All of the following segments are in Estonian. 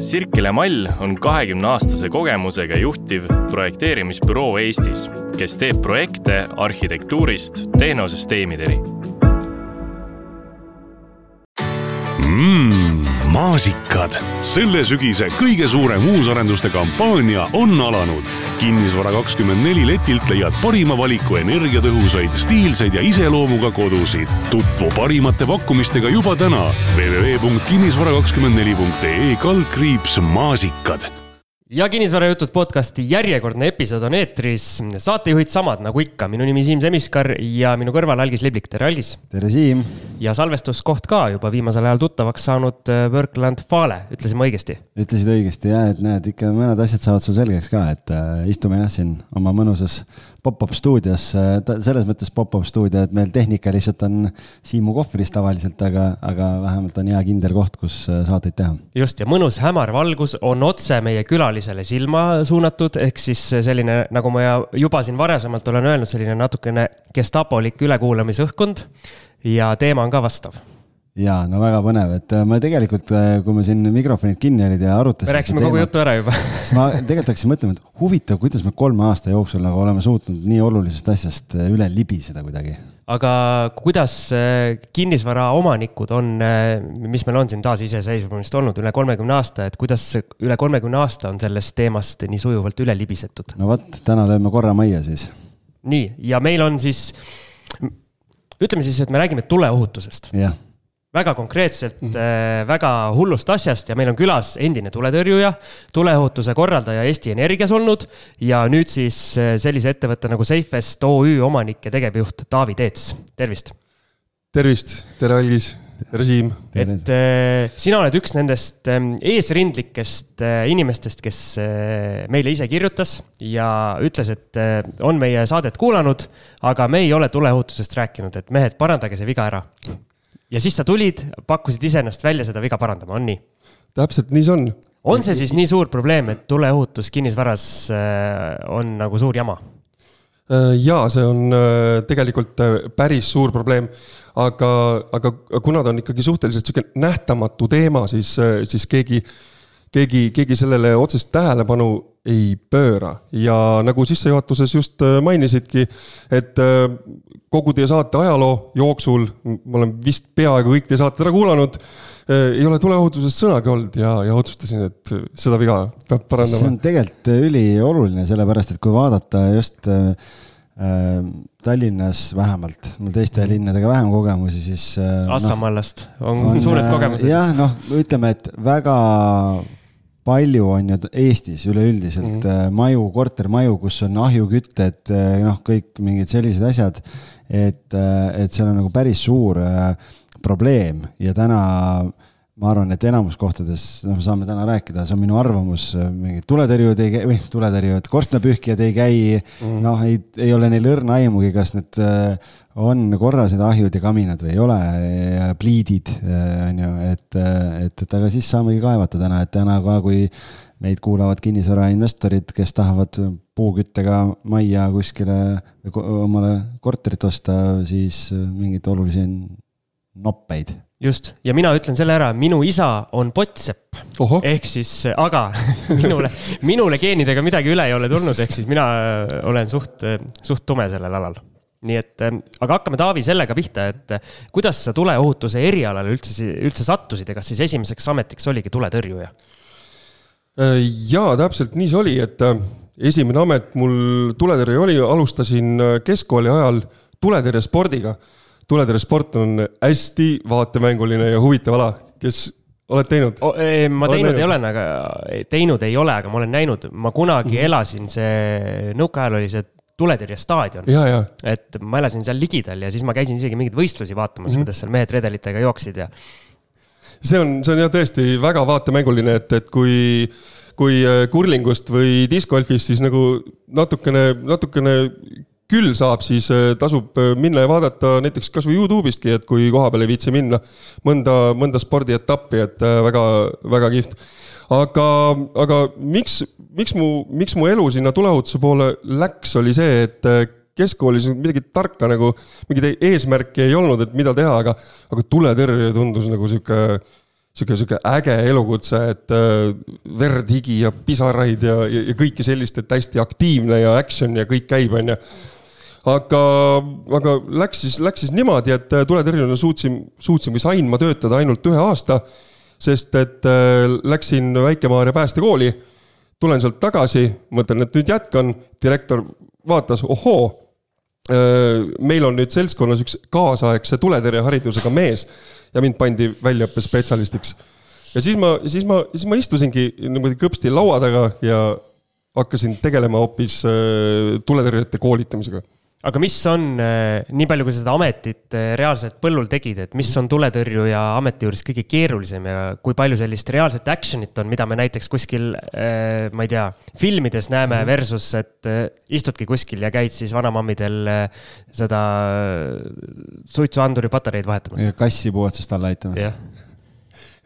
Sirkele Mall on kahekümne aastase kogemusega juhtiv projekteerimisbüroo Eestis, kes teeb projekte arhitektuurist tehnosüsteemideni mm,. Maasikad, selle sügise kõige suurem uusarenduste kampaania on alanud. kinnisvara kakskümmend neli letilt leiad parima valiku energiatõhusaid, stiilseid ja iseloomuga kodusid. tutvu parimate pakkumistega juba täna www.kinnisvara24.ee kaldkriips maasikad ja kinnisvarajutud podcasti järjekordne episood on eetris. saatejuhid samad nagu ikka, minu nimi Siim Semiskar ja minu kõrval Algis Liblik, tere Algis. tere Siim. ja salvestuskoht ka juba viimasel ajal tuttavaks saanud äh, Workland Fale, ütlesin ma õigesti? ütlesid õigesti ja, et näed ikka mõned asjad saavad sul selgeks ka, et äh, istume jah siin oma mõnusas pop-up stuudios, selles mõttes pop-up stuudio, et meil tehnika lihtsalt on Siimu kohvris tavaliselt, aga, aga vähemalt on hea kindel koht, kus äh, saateid teha. just ja mõnus hämar valgus on otse meie külalisele silma suunatud, ehk siis selline, nagu ma juba siin varasemalt olen öelnud, selline natukene gestapolik ülekuulamisõhkkond ja teema on ka vastav ja no väga põnev, et äh, ma tegelikult, äh, kui me siin mikrofonid kinni olid ja arutasime. me rääkisime kogu jutu ära juba siis ma tegelikult hakkasin mõtlema, et huvitav, kuidas me kolme aasta jooksul nagu oleme suutnud nii olulisest asjast äh, üle libiseda kuidagi. aga kuidas kinnisvara omanikud on, mis meil on siin taasiseseisvumist olnud üle kolmekümne aasta, et kuidas üle kolmekümne aasta on sellest teemast nii sujuvalt üle libisetud? no vot, täna lööme korra majja siis. nii, ja meil on siis, ütleme siis, et me räägime tuleohutusest. jah väga konkreetselt mm, -hmm. väga hullust asjast ja meil on külas endine tuletõrjuja, tuleohutuse korraldaja Eesti Energias olnud ja nüüd siis äh, sellise ettevõtte nagu Safest OÜ omanik ja tegevjuht Taavi Teets, tervist. tervist, tere Algis, tere Siim. et äh, sina oled üks nendest äh, eesrindlikest äh, inimestest, kes äh, meile ise kirjutas ja ütles, et on meie saadet kuulanud, aga me ei ole tuleohutusest rääkinud, et mehed, parandage see viga ära ja siis sa tulid, pakkusid iseennast välja seda viga parandama, on nii? täpselt nii see on. on see siis nii suur probleem, et tuleohutus kinnisvaras äh, on nagu suur jama? Äh, ja see on äh, tegelikult päris suur probleem, aga, aga kuna ta on ikkagi suhteliselt sihuke nähtamatu teema, siis, siis keegi, keegi, keegi sellele otsest tähelepanu ei pööra ja nagu sissejuhatuses just mainisidki, et kogu teie saate ajaloo jooksul, ma olen vist peaaegu kõik teie saated ära kuulanud, ei ole tuleohutusest sõnagi olnud ja, ja otsustasin, et seda viga peab parandama. see on tegelikult ülioluline, sellepärast et kui vaadata just äh, Tallinnas vähemalt, mul teiste linnadega vähem kogemusi, siis äh,. Assamallast no, on, on suured kogemused. jah, noh, ütleme, et väga palju on ju Eestis üleüldiselt mm -hmm. maju, kortermaju, kus on ahjukütted, noh, kõik mingid sellised asjad et, äh, et seal on nagu päris suur äh, probleem ja täna ma arvan, et enamus kohtades, noh, me saame täna rääkida, see on minu arvamus, mingid tuletõrjujad ei käi, või tuletõrjujad, korstnapühkijad ei käi mm., noh, ei, ei ole neil õrna aimugi, kas need äh, on korras, need ahjud ja kaminad või ei ole, pliidid, on ju, et, et, et aga siis saamegi kaevata täna, et täna ka, kui meid kuulavad kinnisvarainvestorid, kes tahavad puuküttega majja kuskile omale korterit osta, siis mingeid olulisi noppeid. Just, ja mina ütlen selle ära, minu isa on pottsepp. ehk siis, aga minule, minule geenidega midagi üle ei ole tulnud, ehk siis mina olen suht, suht tume sellel alal nii et, aga hakkame, Taavi, sellega pihta, et kuidas sa tuleohutuse erialale üldse, üldse sattusid ja kas siis esimeseks ametiks oligi tuletõrjuja? Äh, jaa, täpselt nii see oli, et äh, esimene amet mul tuletõrje oli, alustasin äh, keskkooli ajal tuletõrjespordiga. Tuletõrjesport on hästi vaatemänguline ja huvitav ala, kes oled teinud oh,? ma teinud näinud? ei ole, aga teinud ei ole, aga ma olen näinud, ma kunagi mm. elasin, see nõukaajal oli see tuletõrjestaadion. et ma elasin seal ligidal ja siis ma käisin isegi mingeid võistlusi vaatamas mm, -hmm. kuidas seal mehed redelitega jooksid ja see on, see on jah tõesti väga vaatemänguline, et, et kui, kui äh, kurlingust või discgolfist siis nagu natukene, natukene küll saab, siis äh, tasub äh, minna ja vaadata näiteks kasvõi Youtube'istki, et kui koha peal ei viitsi minna mõnda, mõnda spordietappi, et väga, väga kihvt. aga, aga miks, miks mu, miks mu elu sinna tuleohutuse poole läks, oli see, et keskkoolis midagi tarka nagu, mingeid eesmärke ei olnud, et mida teha, aga, aga tuletõrje tundus nagu sihuke, sihuke, sihuke äge elukutse, et äh, verd, higi ja pisaraid ja, ja, ja kõike sellist, et hästi aktiivne ja action ja kõik käib, onju. Aga, aga läks siis, läks siis niimoodi, et äh, tuletõrjujana suutsin, suutsin või sain ma töötada ainult ühe aasta. sest et äh, läksin Väike-Maarja päästekooli, tulen sealt tagasi, mõtlen, et nüüd jätkan, direktor vaatas, ohoo meil on nüüd seltskonnas üks kaasaegse tuletõrjeharidusega mees ja mind pandi väljaõppespetsialistiks. ja siis ma, siis ma, siis ma istusingi niimoodi kõpsti laua taga ja hakkasin tegelema hoopis tuletõrjujate koolitamisega aga mis on, äh, nii palju, kui sa seda ametit äh, reaalselt põllul tegid, et mis on tuletõrjuja ameti juures kõige keerulisem ja kui palju sellist reaalset action'it on, mida me näiteks kuskil, äh, ma ei tea, filmides näeme mhm. versus, et istudki kuskil ja käid siis vanamammidel seda suitsuanduri patareid vahetamas. kassi puu otsast alla aitamas jah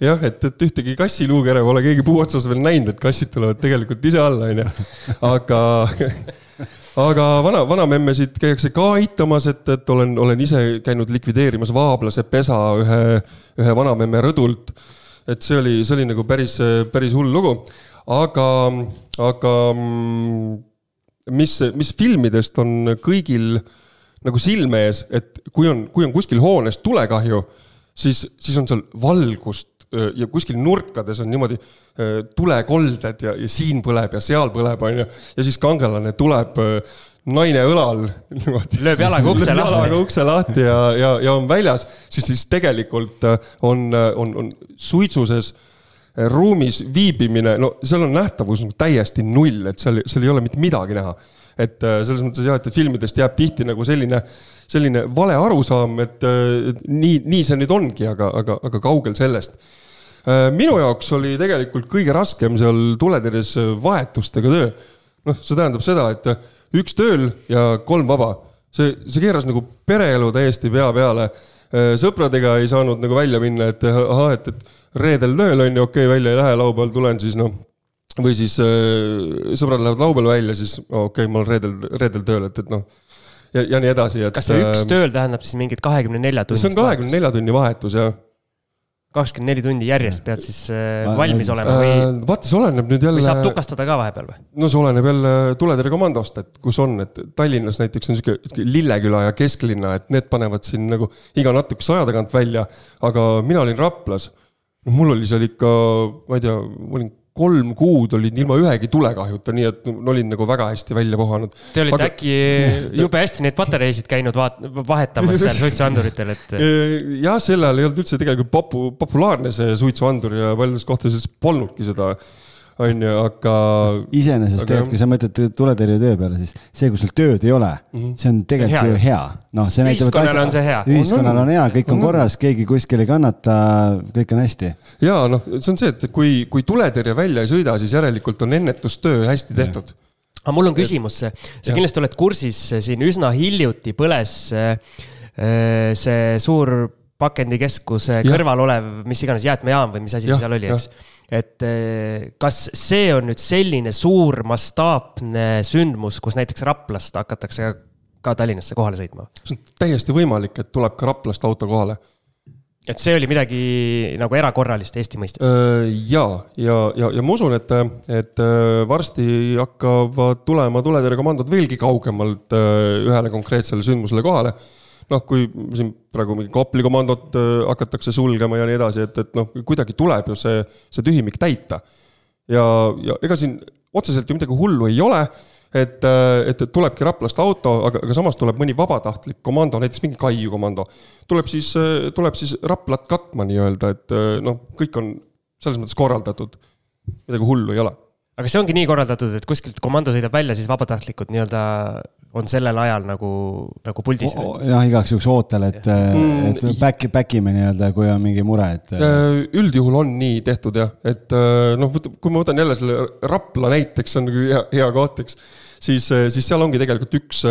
jah, et, et ühtegi kassi luukere pole keegi puu otsas veel näinud, et kassid tulevad tegelikult ise alla, onju. aga aga vana, vanamemmesid käiakse ka aitamas, et, et olen, olen ise käinud likvideerimas vaablase pesa ühe, ühe vanamemme rõdult. et see oli, see oli nagu päris, päris hull lugu. aga, aga mm, mis, mis filmidest on kõigil nagu silme ees, et kui on, kui on kuskil hoones tulekahju, siis, siis on seal valgust ja kuskil nurkades on niimoodi tulekolded ja, ja siin põleb ja seal põleb, onju. ja siis kangelane tuleb naine õlal lööb jalaga ukse lahti. jalaga ukse lahti ja, ja, ja on väljas, siis, siis tegelikult on, on, on suitsuses ruumis viibimine, no seal on nähtavus nagu täiesti null, et seal, seal ei ole mitte midagi näha. et selles mõttes jah, et filmidest jääb tihti nagu selline, selline vale arusaam, et nii, nii see nüüd ongi, aga, aga, aga kaugel sellest minu jaoks oli tegelikult kõige raskem seal tuletõrjes vahetustega töö. noh, see tähendab seda, et üks tööl ja kolm vaba. see, see keeras nagu pereelu täiesti pea peale. Äh, sõpradega ei saanud nagu välja minna, et ahah, et, et reedel tööl on ju, okei okay,, välja ei lähe, laupäeval tulen siis noh või siis äh, sõbrad lähevad laupäeval välja, siis okei okay,, ma olen reedel, reedel tööl, et, et noh ja, ja nii edasi, et. kas see üks tööl tähendab siis mingit kahekümne nelja tunnist? see on kahekümne nelja tunni vahetus, jah kakskümmend neli tundi järjest pead siis äh, valmis olema või? Äh, vaata, see oleneb nüüd jälle. või saab tukastada ka vahepeal või? no see oleneb jälle tuletõrjekomandost, et kus on, et Tallinnas näiteks on sihuke Lilleküla ja kesklinna, et need panevad siin nagu iga natukese aja tagant välja. aga mina olin Raplas. mul oli seal ikka, ma ei tea, ma olin kolm kuud olid ilma ühegi tulekahjuta, nii et olin nagu väga hästi välja puhanud. Te olite Aga... äkki jube hästi neid patareisid käinud vaat-, vahetamas seal suitsuanduritel, et? jah, sel ajal ei olnud üldse tegelikult popu-, populaarne see suitsuandur ja paljudes kohtades polnudki seda on ju, aga. iseenesest tegelikult, kui sa mõtled tuletõrjetöö peale, siis see, kui sul tööd ei ole mm, -hmm. see on tegelikult hea, ju hea. noh, see näitab. ühiskonnale on see hea. ühiskonnal on hea, kõik on mm -hmm. korras, keegi kuskil ei kannata, kõik on hästi. ja noh, see on see, et kui, kui tuletõrje välja ei sõida, siis järelikult on ennetustöö hästi tehtud aga mul on küsimus, sa kindlasti oled kursis, siin üsna hiljuti põles äh, see suur pakendikeskuse kõrval olev, mis iganes jäätmejaam või mis asi ja, seal oli, eks et eh, kas see on nüüd selline suur mastaapne sündmus, kus näiteks Raplast hakatakse ka Tallinnasse kohale sõitma? see on täiesti võimalik, et tuleb ka Raplast auto kohale. et see oli midagi nagu erakorralist Eesti mõistes? ja, ja, ja, ja ma usun, et, et varsti hakkavad tulema tuletõrjekomandod veelgi kaugemalt ühele konkreetsele sündmusele kohale noh, kui siin praegu mingi Kopli komandot äh, hakatakse sulgema ja nii edasi, et, et noh, kuidagi tuleb ju see, see tühimik täita. ja, ja ega siin otseselt ju midagi hullu ei ole, et, äh, et tulebki Raplast auto, aga, aga samas tuleb mõni vabatahtlik komando, näiteks mingi Kaiu komando. tuleb siis, äh, tuleb siis Raplat katma nii-öelda, et noh, kõik on selles mõttes korraldatud. midagi hullu ei ole aga see ongi nii korraldatud, et kuskilt komando sõidab välja, siis vabatahtlikud nii-öelda on sellel ajal nagu, nagu puldis oh,? jah, igaks juhuks ootel, et mm., et back, back ime nii-öelda, kui on mingi mure, et. Äh, üldjuhul on nii tehtud jah, et äh, noh, kui ma võtan jälle selle Rapla näiteks, on nagu hea, hea koht, eks siis, äh, siis seal ongi tegelikult üks,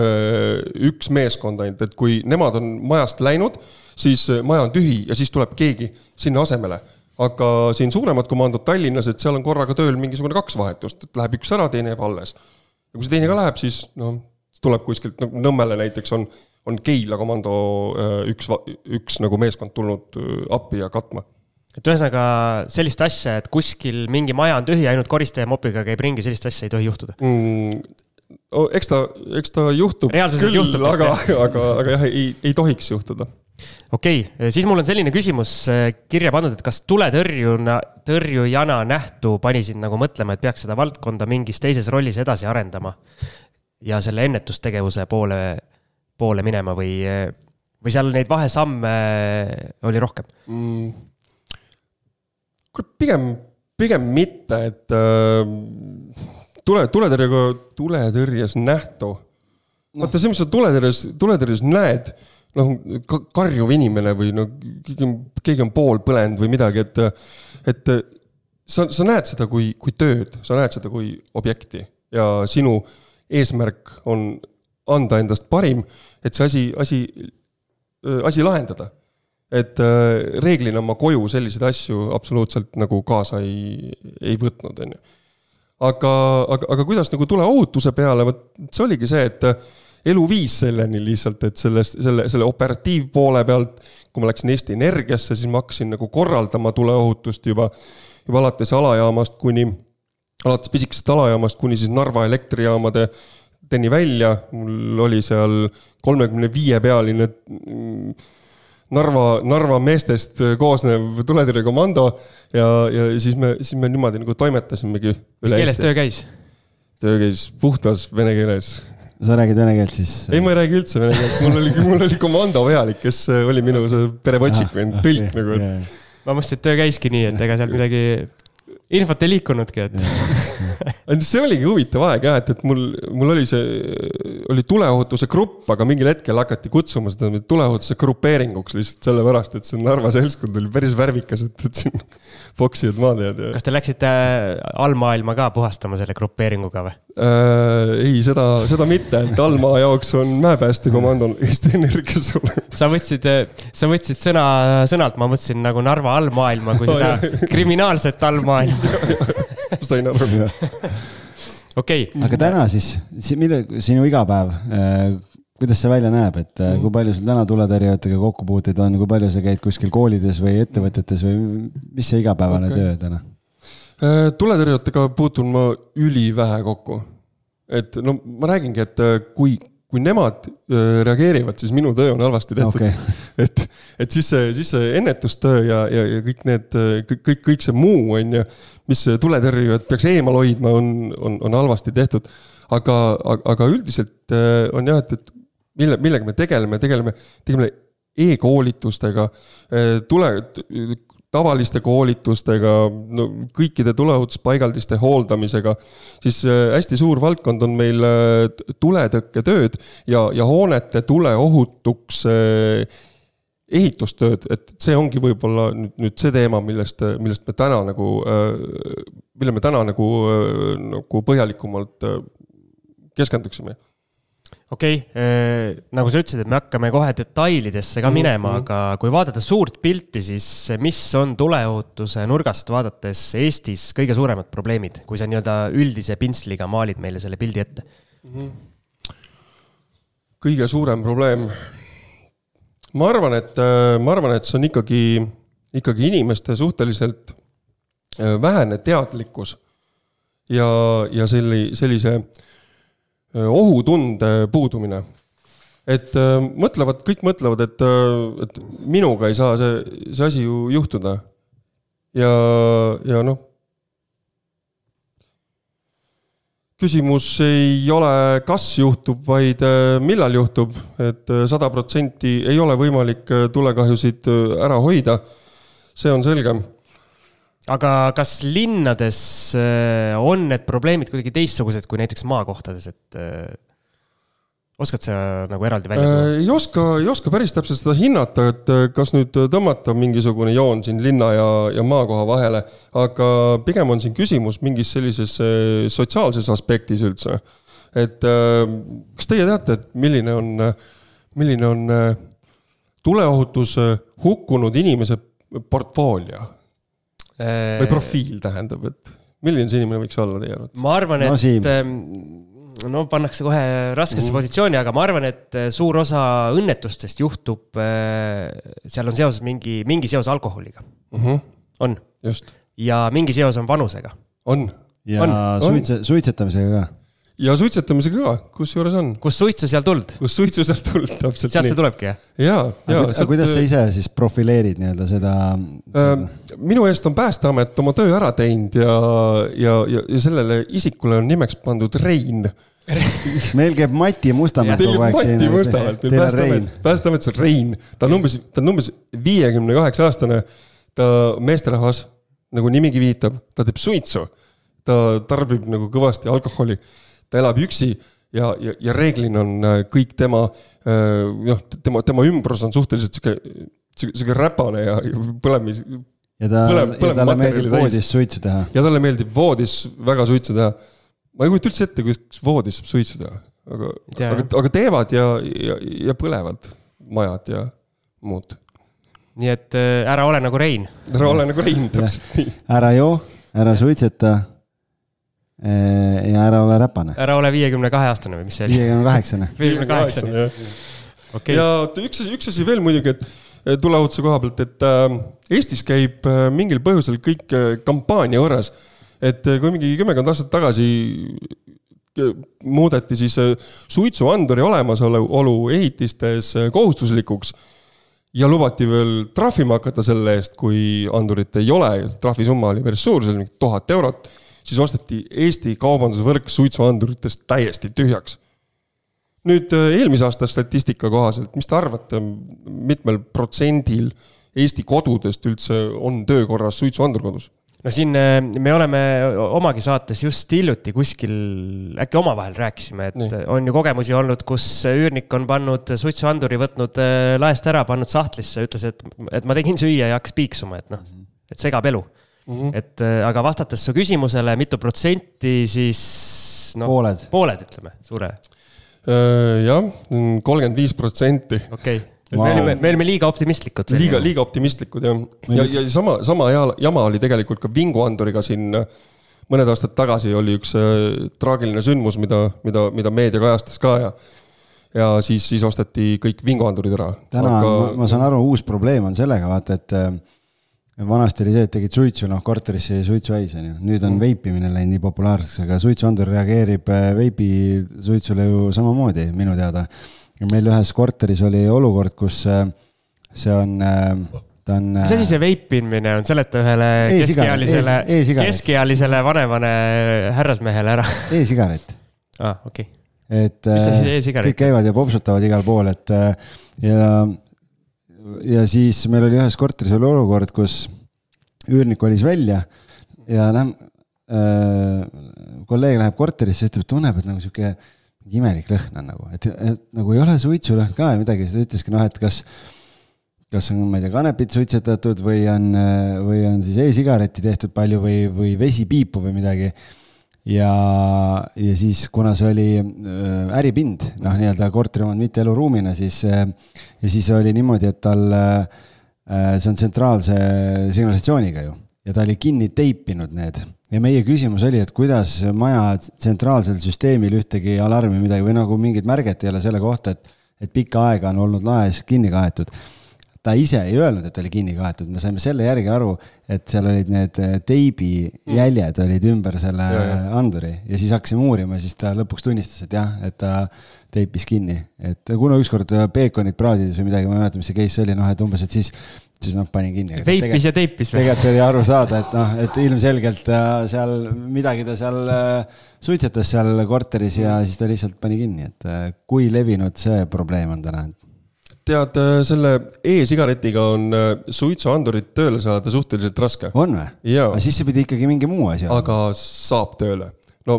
üks meeskond ainult, et kui nemad on majast läinud, siis maja on tühi ja siis tuleb keegi sinna asemele aga siin suuremad komandod Tallinnas, et seal on korraga tööl mingisugune kaks vahetust, et läheb üks ära, teine jääb alles. ja kui see teine ka läheb, siis noh, tuleb kuskilt nagu Nõmmele näiteks on, on Keila komando äh, üks, üks nagu meeskond tulnud äh, appi ja katma et ühesõnaga sellist asja, et kuskil mingi maja on tühi, ainult koristaja mopiga käib ringi, sellist asja ei tohi juhtuda mm,. Eks ta, eks ta juhtub. reaalsuses juhtub. aga, aga, aga jah, ei, ei tohiks juhtuda okei okay., siis mul on selline küsimus äh, kirja pandud, et kas tuletõrjuna, tõrjujana nähtu pani sind nagu mõtlema, et peaks seda valdkonda mingis teises rollis edasi arendama? ja selle ennetustegevuse poole, poole minema või, või seal neid vahesamme oli rohkem mm.? pigem, pigem mitte, et äh, tule, tuletõrjega, tuletõrjes nähtu. No.. vaata see, mis sa tuletõrjes, tuletõrjes näed, noh, karjuv inimene või no keegi on, keegi on pool põlenud või midagi, et, et sa, sa näed seda kui, kui tööd, sa näed seda kui objekti. Ja sinu eesmärk on anda endast parim, et see asi, asi, asi lahendada. Et reeglina ma koju selliseid asju absoluutselt nagu kaasa ei, ei võtnud, on ju. Aga, aga, aga kuidas nagu tuleohutuse peale, vot see oligi see, et äh, elu viis selleni lihtsalt, et sellest, selle, selle operatiivpoole pealt, kui ma läksin Eesti Energiasse, siis ma hakkasin nagu korraldama tuleohutust juba, juba alates alajaamast kuni, alates pisikesest alajaamast kuni siis Narva elektrijaamade teni välja, mul oli seal kolmekümne viie pealine mm, Narva, Narva meestest koosnev tuletõrjekomando ja, ja siis me, siis me niimoodi nagu toimetasimegi. mis keeles töö käis? töö käis puhtas vene keeles. sa räägid vene keelt siis? ei, ma ei räägi üldse vene keelt, mul oli, mul oli komando pealik, kes oli minu see perevotšik või tõlk nagu, et. ma mõtlesin, et töö käiski nii, et ega seal midagi infot ei liikunudki, et see oligi huvitav aeg jah, et, et mul, mul oli see, oli tuleohutuse grupp, aga mingil hetkel hakati kutsuma seda tuleohutuse grupeeringuks lihtsalt sellepärast, et see Narva seltskond oli päris värvikas, et, et siin poksijad, maadlejad ja. kas te läksite äh, allmaailma ka puhastama selle grupeeringuga või äh,? ei, seda, seda mitte, et allmaa jaoks on mäepäästekomando Eesti Energias olemas. sa võtsid, sa võtsid sõna sõnalt, ma mõtlesin nagu Narva allmaailma kui seda oh, kriminaalset allmaailma sain aru. okei. aga täna siis, mille, sinu igapäev äh, kuidas see välja näeb, et mm. kui palju sul täna tuletõrjujatega kokkupuuteid on, kui palju sa käid kuskil koolides või ettevõtetes või mis see igapäevane okay. töö täna? Äh, tuletõrjujatega puutun ma ülivähe kokku. et no ma räägingi, et äh, kui, kui nemad reageerivad, siis minu töö on halvasti tehtud okay. et, et siis see, siis see ennetustöö ja, ja, ja kõik need, kõik, kõik see muu, on ju, mis tuletõrjujad peaks eemal hoidma, on, on, on halvasti tehtud. aga, aga üldiselt on jah, et, et mille, millega me tegeleme, tegeleme, tegeleme e-koolitustega, tule, tavaliste koolitustega, no kõikide tuleohutuspaigaldiste hooldamisega, siis äh, hästi suur valdkond on meil äh, tuletõkketööd ja, ja hoonete tuleohutuks äh, ehitustööd, et see ongi võib-olla nüüd, nüüd see teema, millest, millest me täna nagu, mille me täna nagu, nagu põhjalikumalt keskenduksime okei okay,, äh, nagu sa ütlesid, et me hakkame kohe detailidesse ka minema mm, -hmm. aga kui vaadata suurt pilti, siis mis on tuleohutuse nurgast vaadates Eestis kõige suuremad probleemid, kui sa nii-öelda üldise pintsliga maalid meile selle pildi ette mm? -hmm. kõige suurem probleem? ma arvan, et, äh, ma arvan, et see on ikkagi, ikkagi inimeste suhteliselt äh, vähene teadlikkus ja, ja selli-, sellise Äh, ohutunde puudumine. et äh, mõtlevad, kõik mõtlevad, et, äh, et minuga ei saa see, see asi ju juhtuda. ja, ja noh. küsimus ei ole, kas juhtub, vaid millal juhtub et, et sada protsenti ei ole võimalik tulekahjusid ära hoida. see on selge aga kas linnades äh, on need probleemid kuidagi teistsugused kui näiteks maakohtades, et äh, oskad sa nagu eraldi välja tuua? Äh, ei oska, ei oska päris täpselt seda hinnata, et kas nüüd tõmmata mingisugune joon siin linna ja, ja maakoha vahele, aga pigem on siin küsimus mingis sellises sotsiaalses aspektis üldse. et kas teie teate, et milline on, milline on tuleohutus hukkunud inimese portfoolio? Või profiil tähendab, et milline see inimene võiks olla teie arvates? ma arvan, et no, ähm, no pannakse kohe raskesse mm. positsiooni, aga ma arvan, et äh, suur osa õnnetustest juhtub, äh, seal on seoses mingi, mingi seos alkoholiga mm. -hmm. on just, ja mingi seos on vanusega. on ja On, on. suitse, suitsetamisega ka. Ja suitsetamisega ka, kusjuures on, kust suitsu seal tuld? kus suitsu sealt tuld täpselt sealt see tulebki jah? ja, ja aga kuidas sa ise siis profileerid nii-öelda seda? äh, minu eest on Päästeamet oma töö ära teinud ja, ja, ja, ja sellele isikule on nimeks pandud Rein. meil käib Mati Mustamäe kogu aeg siin Mati. Mustamäelt, meil Päästeamet, Päästeametis on Rein, ta on umbes, ta on umbes viiekümne kaheksa aastane. ta meesterahvas, nagu nimigi viitab, ta teeb suitsu. ta tarbib nagu kõvasti alkoholi, ta elab üksi ja, ja, ja reeglina on äh, kõik tema, noh, tema, tema ümbrus on suhteliselt sihuke, sihuke räpane ja põlemis ja ta, ja talle meeldib voodis suitsu teha. ja talle meeldib voodis väga suitsu teha. ma ei kujuta üldse ette, kuidas voodis saab suitsu teha, aga, aga, aga teevad ja, ja, ja põlevad majad ja muud. nii et äh, ära ole nagu Rein. ära ole nagu Rein, täpselt nii. ära joo, ära suitseta. Ja ära ole räpane. ära ole viiekümne kahe aastane või mis see oli? viiekümne kaheksane. viiekümne kaheksane, okei ja oota, üks asi, üks asi veel muidugi, et eh, tuleohutuse koha pealt, et äh, Eestis käib äh, mingil põhjusel kõik äh, kampaania korras. et äh, kui mingi kümmekond aastat tagasi äh, muudeti siis äh, suitsuanduri olemasolu ehitistes äh, kohustuslikuks ja lubati veel trahvima hakata selle eest, kui andurit ei ole ja trahvisumma oli päris suur, see oli mingi tuhat eurot, siis osteti Eesti kaubandusvõrk suitsuanduritest täiesti tühjaks nüüd äh, eelmise aasta statistika kohaselt, mis te arvate, mitmel protsendil Eesti kodudest üldse on töökorras suitsuandur kodus? no siin äh, me oleme omagi saates just hiljuti kuskil, äkki omavahel rääkisime, et Nii. Nii. on ju kogemusi olnud, kus üürnik on pannud suitsuanduri, võtnud äh, laest ära, pannud sahtlisse, ütles, et, et ma tegin süüa ja hakkas piiksuma, et noh, et segab elu mm. -hmm. et äh, aga vastates su küsimusele, mitu protsenti, siis noh, pooled. pooled ütleme, suure, Äh, jah, kolmkümmend viis protsenti. okei okay.. Vau. me olime, me olime liiga optimistlikud. liiga, liiga optimistlikud jah. ja, ja sama, sama ja- jama oli tegelikult ka vinguanduriga siin äh, mõned aastad tagasi oli üks traagiline sündmus, mida, mida, mida meedia kajastas ka ja ja siis, siis osteti kõik vinguandurid ära. täna Aga... ma, ma saan aru, uus probleem on sellega, vaata, et äh, vanasti oli see, et tegid suitsu, noh, korterisse jäi suitsuhais, on ju. nüüd on veipimine läinud nii populaarseks, aga suitsuandur reageerib äh, veibi suitsule ju samamoodi minu teada. meil ühes korteris oli olukord, kus äh, see on, ta on. mis asi see veipimine on, seleta ühele keskealisele keskealisele vanemale härrasmehele ära. e-sigaret aa, okei. et Mis asi äh, e-sigaret kõik käivad ja popsutavad igal pool, et äh, ja, ja siis meil oli ühes korteris oli olukord, kus üürnik valis välja ja lähem- äh,, kolleeg läheb korterisse, ütleb, tunneb, et nagu sihuke imelik lõhn on nagu, et, et nagu ei ole suitsulõhn ka ja midagi, siis ta ütleski noh, et kas kas on, ma ei tea, kanepit suitsetatud või on, või on siis e-sigaretti tehtud palju või, või vesipiipu või midagi ja, ja siis, kuna see oli äh, äripind, noh, nii-öelda korteriomand mitte eluruumina, siis äh, ja siis oli niimoodi, et tal äh,, see on tsentraalse signalisatsiooniga ju ja ta oli kinni teipinud need. Ja meie küsimus oli, et kuidas maja tsentraalsel süsteemil ühtegi alarmi midagi või nagu mingit märget ei ole selle kohta, et, et pikka aega on olnud laes kinni kaetud ta ise ei öelnud, et oli kinni kaetud, me saime selle järgi aru, et seal olid need äh, teibijäljed olid ümber selle Ja, ja. anduri ja siis hakkasime uurima, siis ta lõpuks tunnistas, et jah, et ta teipis kinni, et kuna ükskord peekonit praadides või midagi, ma ei mäleta, mis see case oli, noh, et umbes, et siis, siis noh, panin kinni. veipis ja teipis või? tegelikult oli aru saada, et noh, et ilmselgelt äh, seal midagi ta seal suitsetas seal korteris ja siis ta lihtsalt pani kinni, et kui levinud see probleem on täna. tead, selle e-sigaretiga on äh, suitsuandurit tööle saada suhteliselt raske, on või? Aga siis see pidi ikkagi mingi muu asi olema. aga saab tööle. no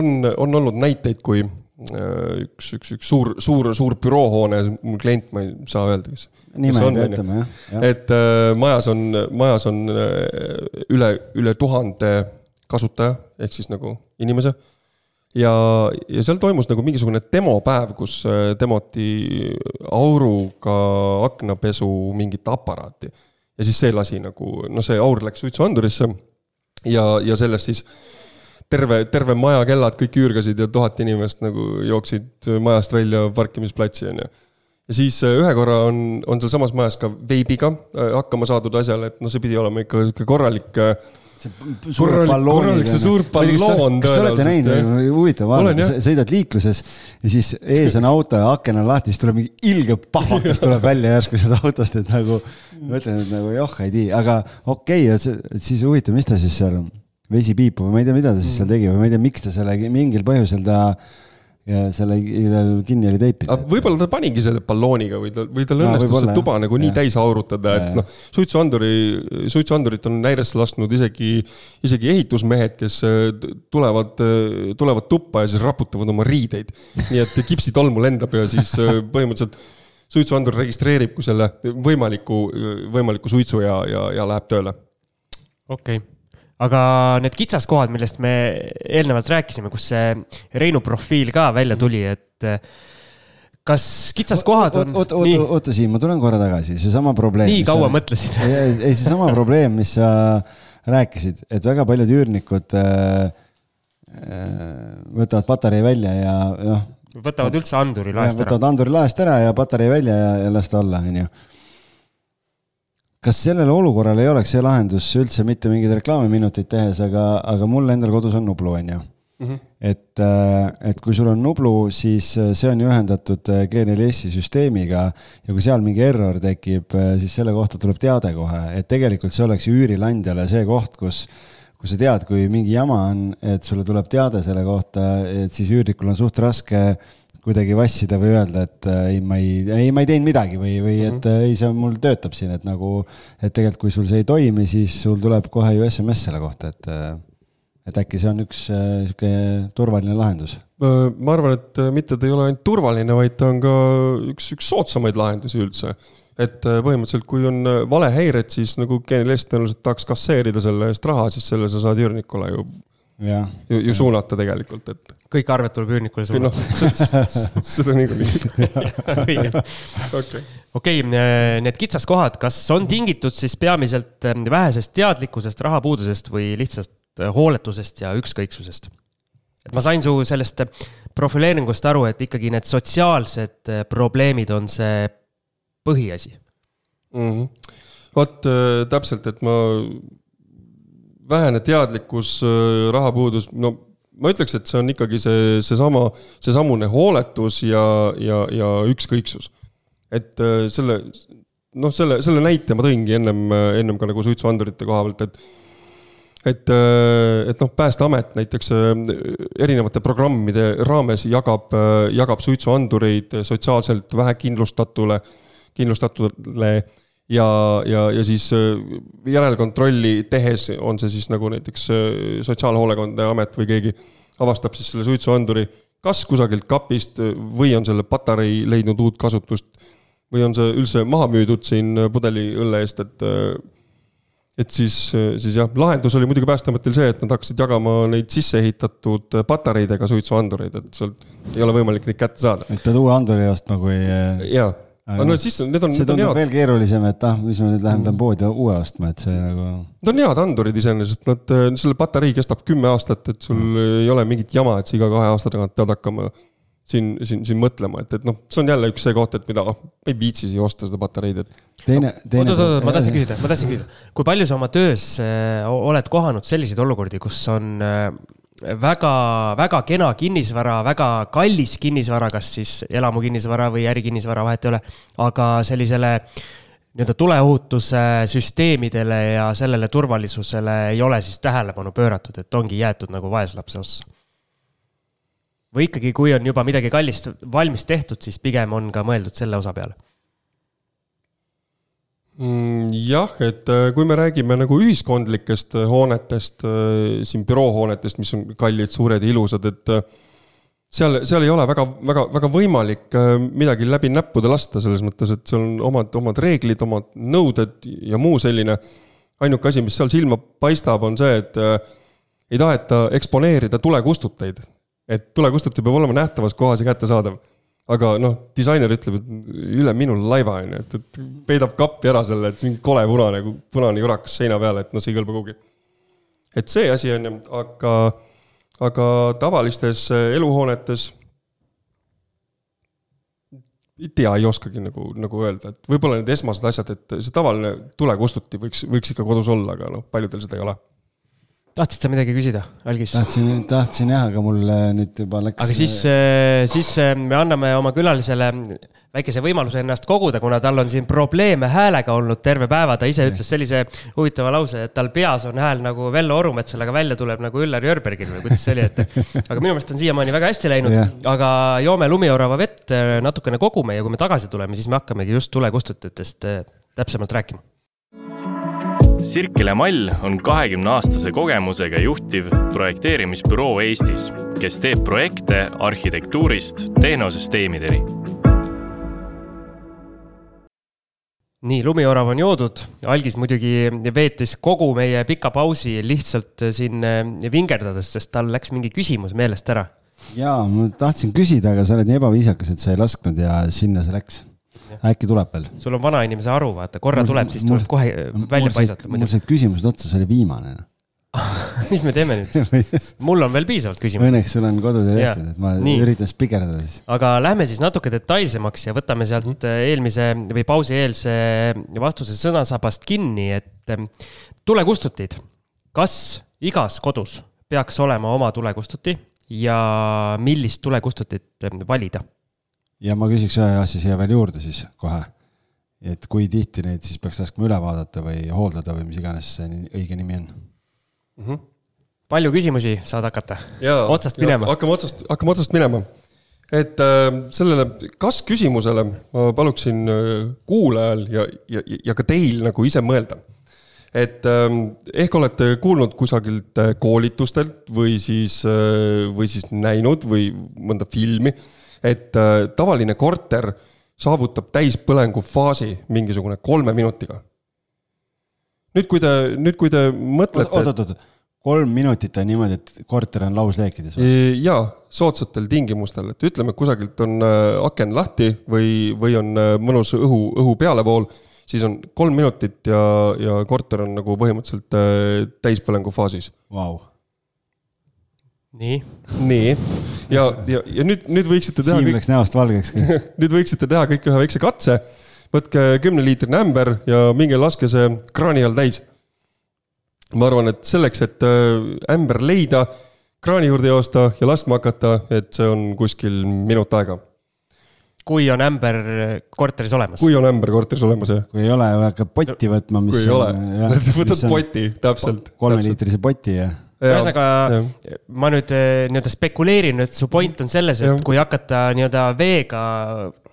on, on olnud näiteid, kui äh, üks, üks, üks suur, suur, suur büroohoone, mul klient, ma ei saa öelda, kes. nime ütlema jah, jah.. et äh, majas on, majas on äh, üle, üle tuhande kasutaja ehk siis nagu inimese ja, ja seal toimus nagu mingisugune demopäev, kus äh, demoti auruga aknapesu mingit aparaati. ja siis see lasi nagu, no see aur läks suitsuandurisse ja, ja sellest siis terve, terve maja kellad kõik üürgasid ja tuhat inimest nagu jooksid majast välja parkimisplatsi onju. ja siis ühe korra on, on sealsamas majas ka veibiga hakkama saadud asjale, et noh, see pidi olema ikka sihuke korralik suured balloonid. see suur balloon. kas te olete näinud, huvitav vaadata, sõidad liikluses ja siis ees on auto ja aken on lahti, siis tuleb mingi ilge pahvakas tuleb välja järsku sealt autost, et nagu mõtlen, et nagu joh, ei tea, aga okei okay,, siis huvitav, mis ta siis seal vesi piipub või ma ei tea, mida ta siis seal tegi või ma ei tea, miks ta selle mingil põhjusel ta ja selle kinni oli teipinud. võib-olla ta panigi selle ballooniga või tal, või tal õnnestus see tuba nagu nii täis aurutada, et noh, suitsuanduri, suitsuandurit on näidesse lasknud isegi, isegi ehitusmehed, kes äh, tulevad, äh, tulevad tuppa ja siis raputavad oma riideid. nii et kipsitolmu lendab ja siis äh, põhimõtteliselt suitsuandur registreerib kui selle võimaliku, võimaliku suitsu ja, ja, ja läheb tööle. okei okay aga need kitsaskohad, millest me eelnevalt rääkisime, kus see Reinu profiil ka välja tuli, et eh, kas kitsaskohad on? oota, oota, oota, Siim, ma tulen korra tagasi, seesama probleem. nii kaua sa... mõtlesid? ei, seesama probleem, mis sa rääkisid, et väga paljud üürnikud äh, võtavad patarei välja ja noh. võtavad üldse anduri laest ära. võtavad anduri laest ära ja patarei välja ja, ja las ta olla, onju kas sellele olukorrale ei oleks see lahendus üldse mitte mingeid reklaamiminuteid tehes, aga, aga mul endal kodus on Nublu, on ju. Mhm. et, äh, et kui sul on Nublu, siis äh, see on ju ühendatud äh, G4S-i süsteemiga ja kui seal mingi error tekib, siis selle kohta tuleb teade kohe, et tegelikult see oleks ju üürileandjale see koht, kus kui sa tead, kui mingi jama on, et sulle tuleb teade selle kohta, et siis üürnikul on suht raske kuidagi vassida või öelda, et äh, ei, ma ei, ei, ma ei teinud midagi või, või et mm -hmm. ei, see on, mul töötab siin, et nagu, et tegelikult, kui sul see ei toimi, siis sul tuleb kohe ju SMS selle kohta, et, äh, et äkki see on üks sihuke turvaline lahendus. ma arvan, et mitte ta ei ole ainult turvaline, vaid ta on ka üks, üks soodsamaid lahendusi üldse. et põhimõtteliselt, kui on valehäired, siis nagu Genialist tõenäoliselt tahaks kasseerida selle eest raha, siis selle sa saad üürnikule ju ju, ju suunata tegelikult, et. Kõik arved tuleb üürnikule suunata. noh, seda niikuinii. okei, need kitsaskohad, kas on tingitud siis peamiselt eh, vähesest teadlikkusest, rahapuudusest või lihtsalt eh, hooletusest ja ükskõiksusest? et ma sain su sellest profileeringust aru, et ikkagi need sotsiaalsed probleemid on see põhiasi mm -hmm.. vot täpselt, et ma vähene teadlikkus, äh, rahapuudus, no ma ütleks, et see on ikkagi see, seesama, seesamune hooletus ja, ja, ja ükskõiksus. et äh, selle, noh, selle, selle näite ma tõingi ennem, ennem ka nagu suitsuandurite koha pealt, et et, äh, et noh, Päästeamet näiteks erinevate programmide raames jagab, jagab suitsuandureid sotsiaalselt vähekindlustatule, kindlustatule ja, ja, ja siis äh, järelkontrolli tehes on see siis nagu näiteks äh, Sotsiaalhoolekandeamet või keegi avastab siis selle suitsuanduri kas kusagilt kapist või on selle patarei leidnud uut kasutust või on see üldse maha müüdud siin pudeli õlle eest, et äh, et siis, siis jah, lahendus oli muidugi Päästeametil see, et nad hakkasid jagama neid sisse ehitatud patareidega suitsuandureid, et sealt ei ole võimalik neid kätte saada. et pead uue anduri ostma, kui. jaa aga no siis need on. see tundub veel keerulisem, et ah, mis ma nüüd lähen, pean poodi uue ostma, et see nagu. Need on head andurid iseenesest, nad, selle patarei kestab kümme aastat, et sul mm. ei ole mingit jama, et sa iga kahe aasta tagant pead hakkama siin, siin, siin mõtlema, et, et noh, see on jälle üks see koht, et mida, ah, ei viitsi siia osta seda patareid, et. teine, teine. oot, oot, oot, ma tahtsin küsida, ma tahtsin küsida, kui palju sa oma töös äh, oled kohanud selliseid olukordi, kus on äh, väga, väga kena kinnisvara, väga kallis kinnisvara, kas siis elamukinnisvara või ärikinnisvara, vahet ei ole. aga sellisele nii-öelda tuleohutuse süsteemidele ja sellele turvalisusele ei ole siis tähelepanu pööratud, et ongi jäetud nagu vaeslapse ossa. või ikkagi, kui on juba midagi kallist valmis tehtud, siis pigem on ka mõeldud selle osa peale jah, et äh, kui me räägime nagu ühiskondlikest äh, hoonetest, äh, siin büroohoonetest, mis on kallid, suured ja ilusad, et seal, seal ei ole väga, väga, väga võimalik midagi läbi näppude lasta, selles mõttes, et seal on omad, omad reeglid, omad nõuded ja muu selline. ainuke asi, mis seal silma paistab, on see, et ei taheta eksponeerida tulekustuteid. et tulekustuti peab olema nähtavas kohas ja kättesaadav aga noh, disainer ütleb, et üle minu laiba, on ju, et, et peidab kappi ära selle, et mingi kole punane, punane jurakas seina peal, et noh, see ei kõlba kuhugi. et see asi on ju, aga, aga tavalistes eluhoonetes ei tea, ei oskagi nagu, nagu öelda, et võib-olla need esmased asjad, et see tavaline tulekustuti võiks, võiks ikka kodus olla, aga noh, paljudel seda ei ole tahtsid sa midagi küsida, Algis? tahtsin, tahtsin jah, aga mul nüüd juba läks. aga siis, äh, siis äh, me anname oma külalisele väikese võimaluse ennast koguda, kuna tal on siin probleeme häälega olnud terve päeva. ta ise ütles sellise huvitava lause, et tal peas on hääl nagu Vello Orumetsal, aga välja tuleb nagu Üllar Jörbergil või kuidas see oli, et. aga minu meelest on siiamaani väga hästi läinud, aga joome lumiorava vett, äh, natukene kogume ja kui me tagasi tuleme, siis me hakkamegi just tulekustutitest täpsemalt rääkima Sirkele Mall on kahekümne aastase kogemusega juhtiv projekteerimisbüroo Eestis, kes teeb projekte arhitektuurist tehnosüsteemideni. nii, lumiorav on joodud, algis muidugi veetis kogu meie pika pausi lihtsalt siin vingerdades, sest tal läks mingi küsimus meelest ära. ja ma tahtsin küsida, aga sa oled nii ebaviisakas, et sa ei lasknud ja sinna see läks äkki tuleb veel? sul on vanainimese aru, vaata, korra mul, tuleb, siis tuleb kohe välja paisata. mul said küsimused otsa, see oli viimane noh. mis me teeme nüüd mul on veel piisavalt küsimusi. Õnneks sul on kodutee tehtud, et ma Nii. üritan spikerdada siis. aga lähme siis natuke detailsemaks ja võtame sealt mm -hmm. eelmise või pausieelse vastuse sõnasabast kinni, et tulekustutid. kas igas kodus peaks olema oma tulekustuti ja millist tulekustutit valida? Ja ma küsiks ühe asja siia veel juurde siis kohe. et kui tihti neid siis peaks laskma üle vaadata või hooldada või mis iganes see õige nimi on mm. -hmm. palju küsimusi saad hakata? otsast minema. hakkame otsast, hakkame otsast minema. et äh, sellele kas-küsimusele ma paluksin äh, kuulajal ja, ja, ja ka teil nagu ise mõelda et ähm, ehk olete kuulnud kusagilt äh, koolitustelt või siis, äh, või siis näinud või mõnda filmi et äh, tavaline korter saavutab täispõlengu faasi mingisugune kolme minutiga. nüüd, kui te, nüüd, kui te mõtlete. oot, oot, oot, kolm minutit on niimoodi, et korter on lausleekides või? jaa, soodsatel tingimustel, et ütleme, kusagilt on äh, aken lahti või, või on äh, mõnus õhu, õhu pealevool, siis on kolm minutit ja, ja korter on nagu põhimõtteliselt täispõlengu faasis wow nii. nii, ja, ja, ja nüüd, nüüd võiksite teha. Siim kõik... läks näost valgeks nüüd võiksite teha kõik ühe väikse katse. võtke kümneliitrine ämber ja minge laske see kraani all täis. ma arvan, et selleks, et äh, ämber leida, kraani juurde joosta ja laskma hakata, et see on kuskil minut aega kui on ämber korteris olemas. kui on ämber korteris olemas, jah. kui ei ole, hakkad potti võtma, mis. kui ei ole, võtad poti, täpselt. kolmeliitrise poti ja ühesõnaga, ma nüüd eh, nii-öelda spekuleerin, et su point on selles, et ja. kui hakata nii-öelda veega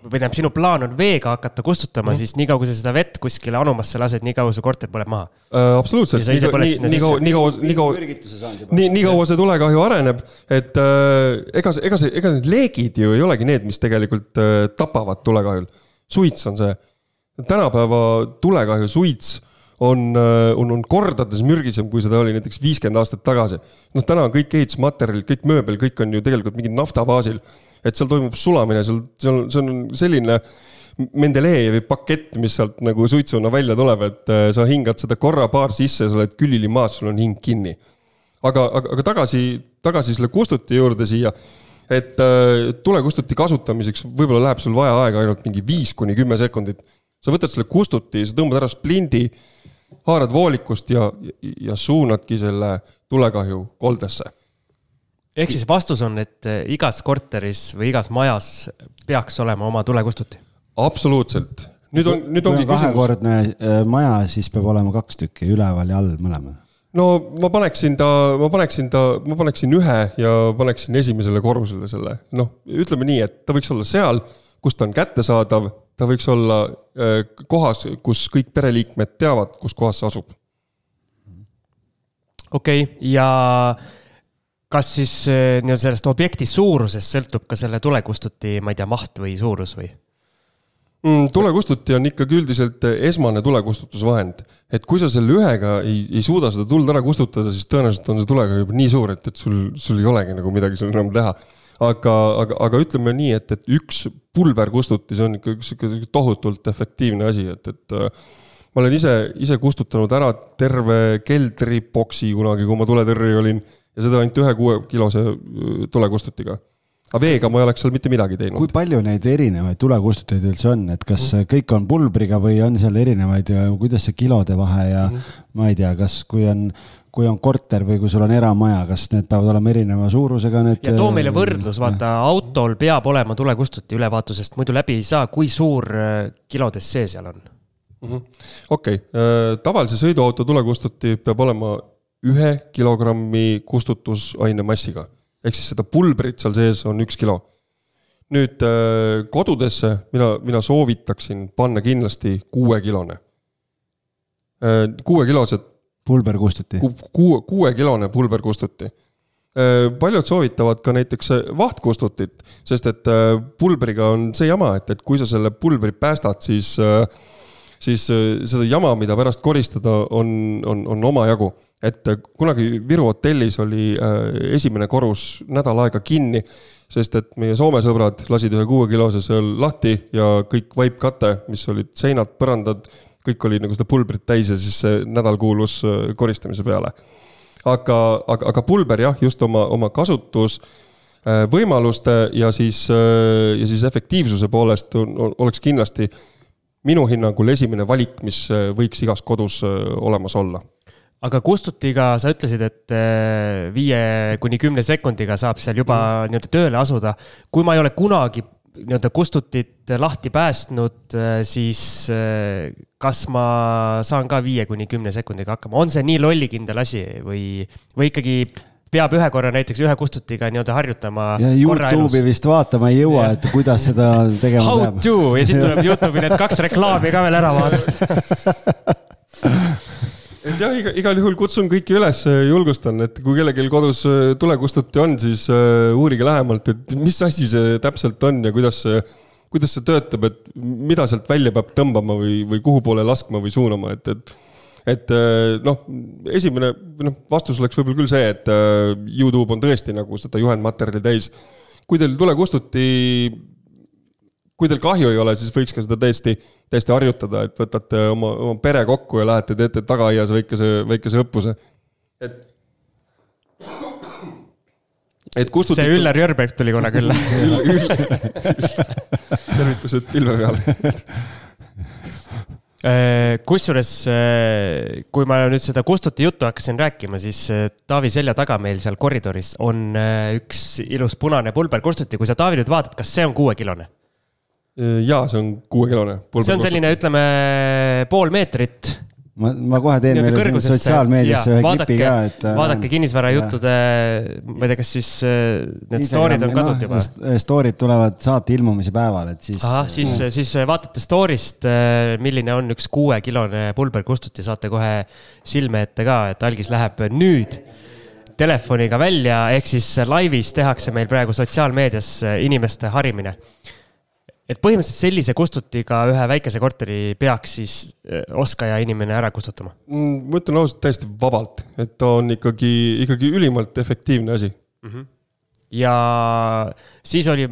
või tähendab, sinu plaan on veega hakata kustutama mm., siis niikaua, kui sa seda vett kuskile anumasse lased, nii kaua su korter põleb maha äh,. absoluutselt. nii, nii, nii kaua, nii kaua, nii kaua, nii, nii kaua see tulekahju areneb, et äh, ega see, ega see, ega need leegid ju ei olegi need, mis tegelikult äh, tapavad tulekahjul. suits on see. tänapäeva tulekahju suits on, äh, on, on kordades mürgisem, kui seda oli näiteks viiskümmend aastat tagasi. noh, täna on kõik ehitusmaterjalid, kõik mööbel, kõik on ju tegelikult mingi nafta baasil. et seal toimub sulamine, seal, seal, see on selline Mendelejevi pakett, mis sealt nagu suitsuna välja tuleb, et äh, sa hingad seda korra-paar sisse, sa oled külili maas, sul on hing kinni. aga, aga, aga tagasi, tagasi selle kustuti juurde siia et äh, tulekustuti kasutamiseks võib-olla läheb sul vaja aega ainult mingi viis kuni kümme sekundit. sa võtad selle kustuti, sa tõmbad ära splindi haarad voolikust ja, ja suunadki selle tulekahju koldesse. ehk siis vastus on, et eh, igas korteris või igas majas peaks olema oma tulekustuti? absoluutselt. nüüd on, nüüd ongi küsimus. kahekordne eh, maja, siis peab olema kaks tükki, üleval ja all mõlemal no ma paneksin ta, ma paneksin ta, ma paneksin ühe ja paneksin esimesele korrusele selle, noh, ütleme nii, et ta võiks olla seal, kus ta on kättesaadav ta võiks olla äh, kohas, kus kõik pereliikmed teavad, kus kohas see asub. okei okay,, ja kas siis äh, nii-öelda sellest objekti suurusest sõltub ka selle tulekustuti, ma ei tea, maht või suurus või? mm,? tulekustuti on ikkagi üldiselt esmane tulekustutusvahend. et kui sa selle ühega ei, ei suuda seda tuld ära kustutada, siis tõenäoliselt on see tulega juba nii suur, et, et sul, sul ei olegi nagu midagi seal enam teha aga, aga, aga ütleme nii, et, et üks pulberkustuti, see on ikka sihuke tohutult efektiivne asi, et, et äh, ma olen ise, ise kustutanud ära terve keldriboksi kunagi, kui ma tuletõrje olin ja seda ainult ühe kuuekilose äh, tulekustutiga. aga veega ma ei oleks seal mitte midagi kui teinud. palju neid erinevaid tulekustuteid üldse on, et kas kõik on pulbriga või on seal erinevaid ja kuidas see kilode vahe ja ma ei tea, kas, kui on, kui on korter või kui sul on eramaja, kas need peavad olema erineva suurusega, need. ja too meile võrdlus, vaata autol peab olema tulekustuti ülevaatusest, muidu läbi ei saa, kui suur äh, kilodes see seal on? okei, tavalise sõiduauto tulekustuti peab olema ühe kilogrammi kustutusaine massiga. ehk siis seda pulbrit seal sees on üks kilo. nüüd äh, kodudesse mina, mina soovitaksin panna kindlasti kuuekilone. Kuuekilosed pulberkustuti. kuue, kuuekilone pulberkustuti. paljud soovitavad ka näiteks vahtkustutit, sest et äh, pulbriga on see jama, et, et kui sa selle pulbri päästad, siis, siis äh, seda jama, mida pärast koristada, on, on, on omajagu. et äh, kunagi Viru hotellis oli äh, esimene korrus nädal aega kinni, sest et meie Soome sõbrad lasid ühe kuuekilose seal lahti ja kõik vaipkate, mis olid seinad, põrandad, kõik oli nagu seda pulbrit täis ja siis see nädal kuulus äh, koristamise peale aga, aga, aga pulber jah, just oma, oma kasutus äh, võimaluste ja siis, ja siis efektiivsuse poolest on, on, oleks kindlasti minu hinnangul esimene valik, mis äh, võiks igas kodus äh, olemas olla. aga kustutiga sa ütlesid, et äh, viie kuni kümne sekundiga saab seal juba Mm. nii-öelda tööle asuda. kui ma ei ole kunagi nii-öelda kustutit lahti päästnud, siis äh, kas ma saan ka viie kuni kümne sekundiga hakkama, on see nii lollikindel asi või, või ikkagi peab ühe korra näiteks ühe kustutiga nii-öelda harjutama ja Youtube'i? vist vaatama ei jõua, et kuidas seda tegema How peab. to ja siis tuleb Youtube'i need kaks reklaami ka veel ära vaadata. et jah, iga, igal juhul kutsun kõiki üles, julgustan, et kui kellelgi kodus äh, tulekustuti on, siis äh, uurige lähemalt, et mis asi see täpselt on ja kuidas see, kuidas see töötab, et mida sealt välja peab tõmbama või, või kuhu poole laskma või suunama, et, et et äh, noh, esimene või noh, vastus oleks võib-olla küll see, et äh, Youtube on tõesti nagu seda juhendmaterjali täis. kui teil tulekustuti kui teil kahju ei ole, siis võiks ka seda täiesti, täiesti harjutada, et võtate oma, oma pere kokku ja lähete, teete tagaaias väikese, väikese õppuse. et. et kustutada. see Üllar Jörberg tuli korra külla. tervitused pilve peale. Äh, kusjuures, kui ma nüüd seda Kustuti juttu hakkasin rääkima, siis äh, Taavi selja taga meil seal koridoris on äh, üks ilus punane pulber Kustuti, kui sa Taavi nüüd vaatad, kas see on kuuekilone? jaa, see on kuuekilone. see on selline, ütleme pool meetrit. ma, ma kohe teen meile siin sotsiaalmeediasse ühe vaadake- klipi ka, et. vaadake kinnisvarajuttude, ma ei tea, kas siis äh, need story'd on kadunud juba? Story'd tulevad saate ilmumise päeval, et siis. ahah, siis, siis vaatate story'st, milline on üks kuuekilone pulber Kustuti, saate kohe silme ette ka, et algis läheb nüüd telefoniga välja, ehk siis laivis tehakse meil praegu sotsiaalmeedias inimeste harimine. Et põhimõtteliselt sellise kustutiga ühe väikese korteri peaks siis eh, oskaja inimene ära kustutama. Mm, ma ütlen ausalt, täiesti vabalt, et ta on ikkagi, ikkagi ülimalt efektiivne asi. ja siis oli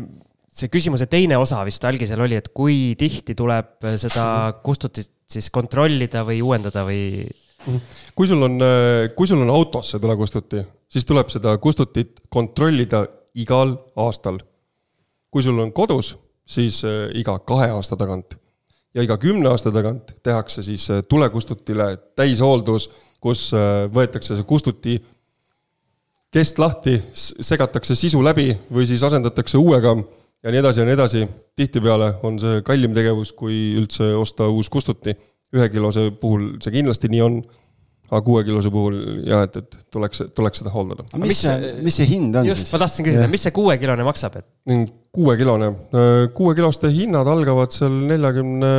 see küsimuse teine osa vist algisel oli, et kui tihti tuleb seda kustutit siis kontrollida või uuendada või kui sul on, kui sul on autos see tulekustuti, siis tuleb seda kustutit kontrollida igal aastal. kui sul on kodus, siis äh, iga kahe aasta tagant ja iga kümne aasta tagant tehakse siis äh, tulekustutile täishooldus, kus äh, võetakse see kustuti kest lahti, segatakse sisu läbi või siis asendatakse uuega ja nii edasi ja nii edasi. tihtipeale on see kallim tegevus, kui üldse osta uus kustuti. ühekilose puhul see kindlasti nii on, aga kuuekilose puhul jah, et, et tuleks, tuleks seda hooldada. mis see, mis see hind on just, siis ma? tahtsin küsida, mis see kuuekilone maksab, et kuuekilone, kuuekiloste hinnad algavad seal neljakümne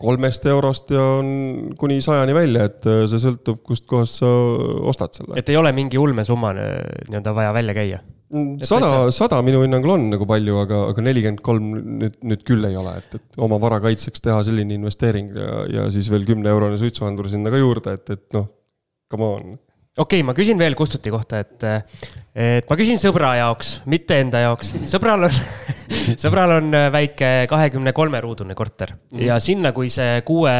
kolmest eurost ja on kuni sajani välja, et äh, see sõltub, kustkohast sa ostad selle. et ei ole mingi ulmesumma äh, nii-öelda vaja välja käia? sada, sada minu hinnangul on nagu palju, aga, aga nelikümmend kolm nüüd, nüüd küll ei ole, et, et oma vara kaitseks teha selline investeering ja, ja siis veel kümne eurone suitsuandur sinna ka juurde, et, et noh, come on. okei okay,, ma küsin veel Kustuti kohta, et, et ma küsin sõbra jaoks, mitte enda jaoks. sõbral on, sõbral on äh, väike kahekümne kolme ruudune korter mm. ja sinna, kui see kuue,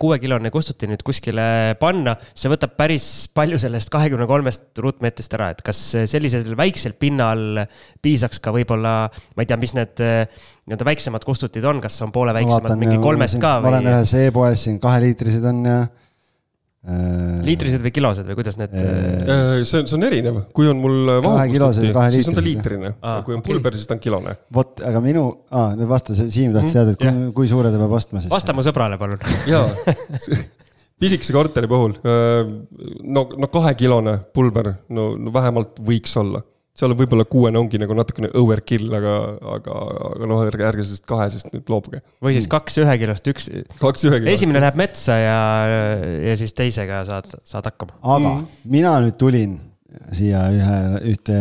kuuekilone kustuti nüüd kuskile panna, see võtab päris palju sellest kahekümne kolmest ruutmeetrist ära, et kas sellisel väiksel pinnal piisaks ka võib-olla, ma ei tea, mis need äh, nii-öelda väiksemad kustutid on, kas on poole väiksemad, mingi kolmest ka või? ma olen ühes e-poes siin, kaheliitrised on ja Äh, liitrised või kilosed või kuidas need? Äh, äh, see on, see on erinev, kui on mul vahukustuti, siis on ta liitrine ah,, kui on okay. pulber, siis ta on kilone. vot, aga minu ah,, nüüd vasta, Siim tahtis teada, et kui, yeah. kui suure ta peab ostma siis? vasta mu sõbrale, palun. jaa, pisikese korteri puhul, no, no kahekilone pulber, no, no vähemalt võiks olla seal on võib-olla kuuene ongi nagu natukene overkill, aga, aga, aga noh, ärge, ärge sellest kahesest nüüd loobuge. või siis kaks ühekilost, üks. kaks ühekilost. esimene läheb metsa ja, ja siis teisega saad, saad hakkama. aga mm. mina nüüd tulin siia ühe, ühte,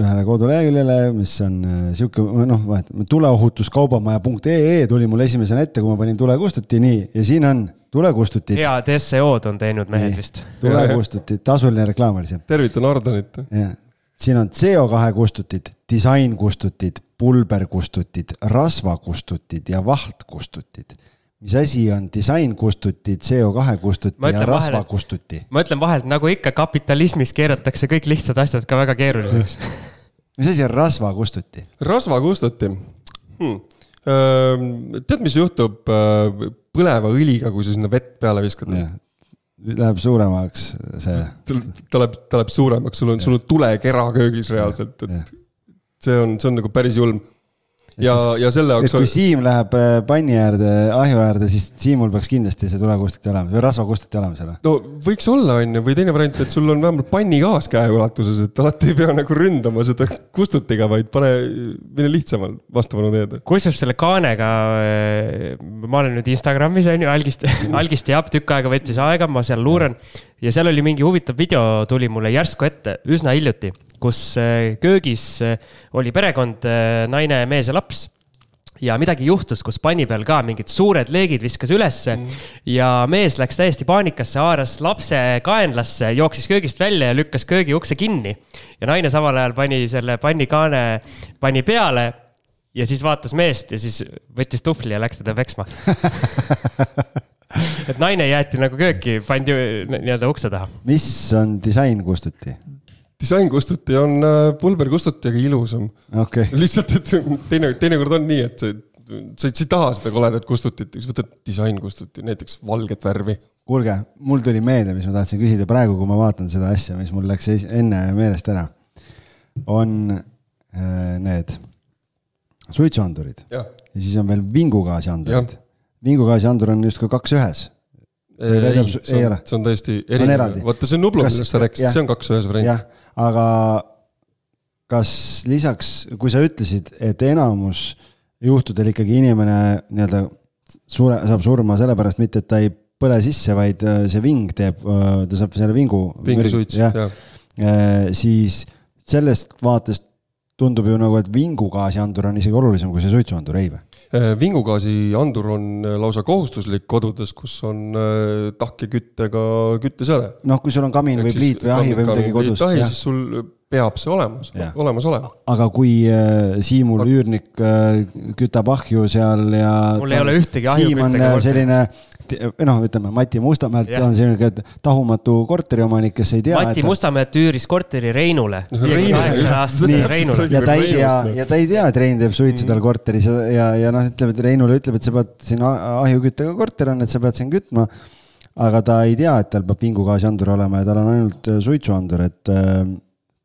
ühele koduleheküljele, mis on äh, sihuke, noh, vahet, tuleohutuskaubamaja.ee tuli mul esimesena ette, kui ma panin tulekustuti, nii, ja siin on tulekustutid. head SEO-d on teinud mehed vist. tulekustutid, tasuline reklaam oli see. tervitan Ardanit. jah siin on CO2 kustutid, disainkustutid, pulberkustutid, rasvakustutid ja vahtkustutid mis asi on disainkustuti, CO2 kustuti ja rasvakustuti? ma ütlen vahelt, nagu ikka kapitalismis keeratakse kõik lihtsad asjad ka väga keeruliseks mis asi on rasvakustuti? rasvakustuti hmm.? tead, mis juhtub põleva õliga, kui sa sinna vett peale viskad? Läheb suuremaks see. ta läheb, ta läheb suuremaks, sul on, sul on tulekera köögis reaalselt, et see on, see on nagu päris julm ja, ja selle jaoks. kui Siim läheb äh, panni äärde, ahju äärde, siis Siimul peaks kindlasti see tulekustuti olema või rasvakustuti olema seal. no võiks olla, on ju, või teine variant, et sul on vähemalt pannikaas käeulatuses, et alati ei pea nagu ründama seda kustutiga, vaid pane, mine lihtsamal vastupanu teed. kusjuures selle kaanega, äh, ma olen nüüd Instagramis on ju, algist, algist jääb tükk aega võttis aega, ma seal luuran ja seal oli mingi huvitav video, tuli mulle järsku ette üsna hiljuti kus äh, köögis äh, oli perekond, äh, naine, mees ja laps ja midagi juhtus, kus panni peal ka mingid suured leegid viskas ülesse mm. ja mees läks täiesti paanikasse, haaras lapse kaenlasse, jooksis köögist välja ja lükkas köögi ukse kinni. ja naine samal ajal pani selle pannikaane, pani peale ja siis vaatas meest ja siis võttis tuhvli ja läks teda peksma et naine jäeti nagu kööki, pandi nii-öelda ukse taha. mis on disain kustuti? Disainkustuti on äh, pulberkustuti, aga ilusam okay.. lihtsalt, et teine, teinekord on nii, et sa, sa, ei taha seda koledat kustutit, siis võtad disainkustuti, näiteks valget värvi. kuulge, mul tuli meelde, mis ma tahtsin küsida praegu, kui ma vaatan seda asja, mis mul läks enne meelest ära. on äh, need suitsuandurid ja. ja siis on veel vingugaasiandurid. vingugaasiandur on justkui kaks ühes ei, ei, see on, see on täiesti erinev, vaata see Nublu, millest sa rääkisid, see on kaks ühes variant. Aga kas lisaks, kui sa ütlesid, et enamus juhtudel ikkagi inimene nii-öelda suure, saab surma sellepärast mitte, et ta ei põle sisse, vaid äh, see ving teeb, äh, ta saab selle vingu. vingisuits, jah ja.. Äh, siis sellest vaatest tundub ju nagu, et vingugaasiandur on isegi olulisem kui see suitsuandur, ei või? Vingugaasiandur on lausa kohustuslik kodudes, kus on tahkeküttega kütteseade. noh, kui sul on kamin või pliit või ahi või midagi kodus. siis sul peab see olemas, olemas olema. aga kui äh, Siimul Aga... üürnik äh, kütab ahju seal ja. mul ei ole ühtegi ahjuküttega korterit. selline noh, ütleme Mati Mustamäelt yeah. on selline tahumatu korteriomanik, kes ei tea. Mati et... Mustamäelt üüris korteri Reinule. Reinule. ja ta ei tea, ja ta ei tea, et Rein teeb suitsu tal korteris ja, ja, ja noh, ütleb, et Reinule ütleb, et sa pead siin ahjuküttega korter on, et sa pead siin kütma. aga ta ei tea, et tal peab vingugaasiandur olema ja tal on ainult äh, suitsuandur, et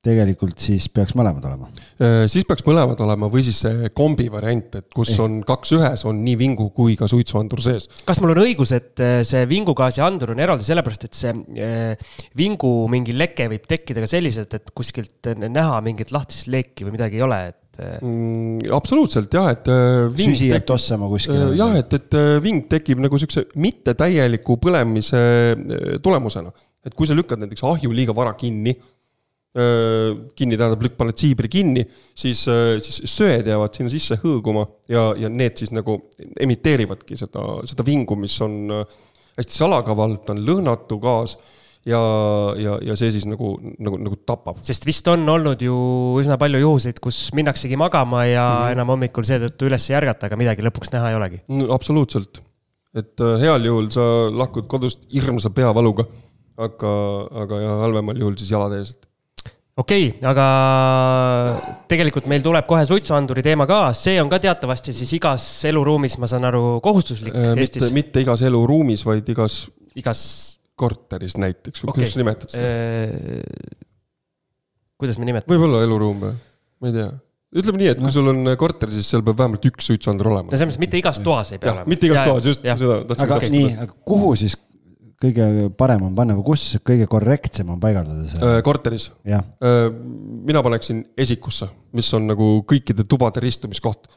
tegelikult siis peaks mõlemad olema? Äh, siis peaks mõlemad olema või siis see kombi variant, et kus eh. on kaks ühes, on nii vingu kui ka suitsuandur sees. kas mul on õigus, et äh, see vingugaasi andur on eraldi sellepärast, et see äh, vingu mingi leke võib tekkida ka selliselt, et kuskilt näha mingit lahtist leeki või midagi ei ole, et mm,? absoluutselt jah, et. süsi jääb tossama kuskile. jah, et, et ving tekib nagu siukse mittetäieliku põlemise tulemusena. et kui sa lükkad näiteks ahju liiga vara kinni kinni tähendab, lükk paned siibri kinni, siis, siis söed jäävad sinna sisse hõõguma ja, ja need siis nagu emiteerivadki seda, seda vingu, mis on hästi salakaval, ta on lõhnatu gaas. ja, ja, ja see siis nagu, nagu, nagu tapab. sest vist on olnud ju üsna palju juhuseid, kus minnaksegi magama ja mm. enam hommikul seetõttu üles ei ärgata, aga midagi lõpuks näha ei olegi no,. absoluutselt, et heal juhul sa lahkud kodust hirmsa peavaluga, aga, aga ja halvemal juhul siis jalad ees okei okay,, aga tegelikult meil tuleb kohe suitsuanduri teema ka, see on ka teatavasti siis igas eluruumis, ma saan aru, kohustuslik äh, Eestis. mitte igas eluruumis, vaid igas. igas. korteris näiteks või okay. kuidas sa nimetad seda äh,? kuidas me nimetame? võib-olla eluruum või, ma ei tea ütleme nii, et kui no. sul on korter, siis seal peab vähemalt üks suitsuandur olema. no selles mõttes mitte igas toas ei pea ja, olema. mitte igas ja, toas, just, seda tahtsin aga nii, aga kuhu siis kõige parem on panna või kus kõige korrektsem on paigaldada see? Äh, korteris? Äh, mina paneksin esikusse, mis on nagu kõikide tubade ristumiskoht.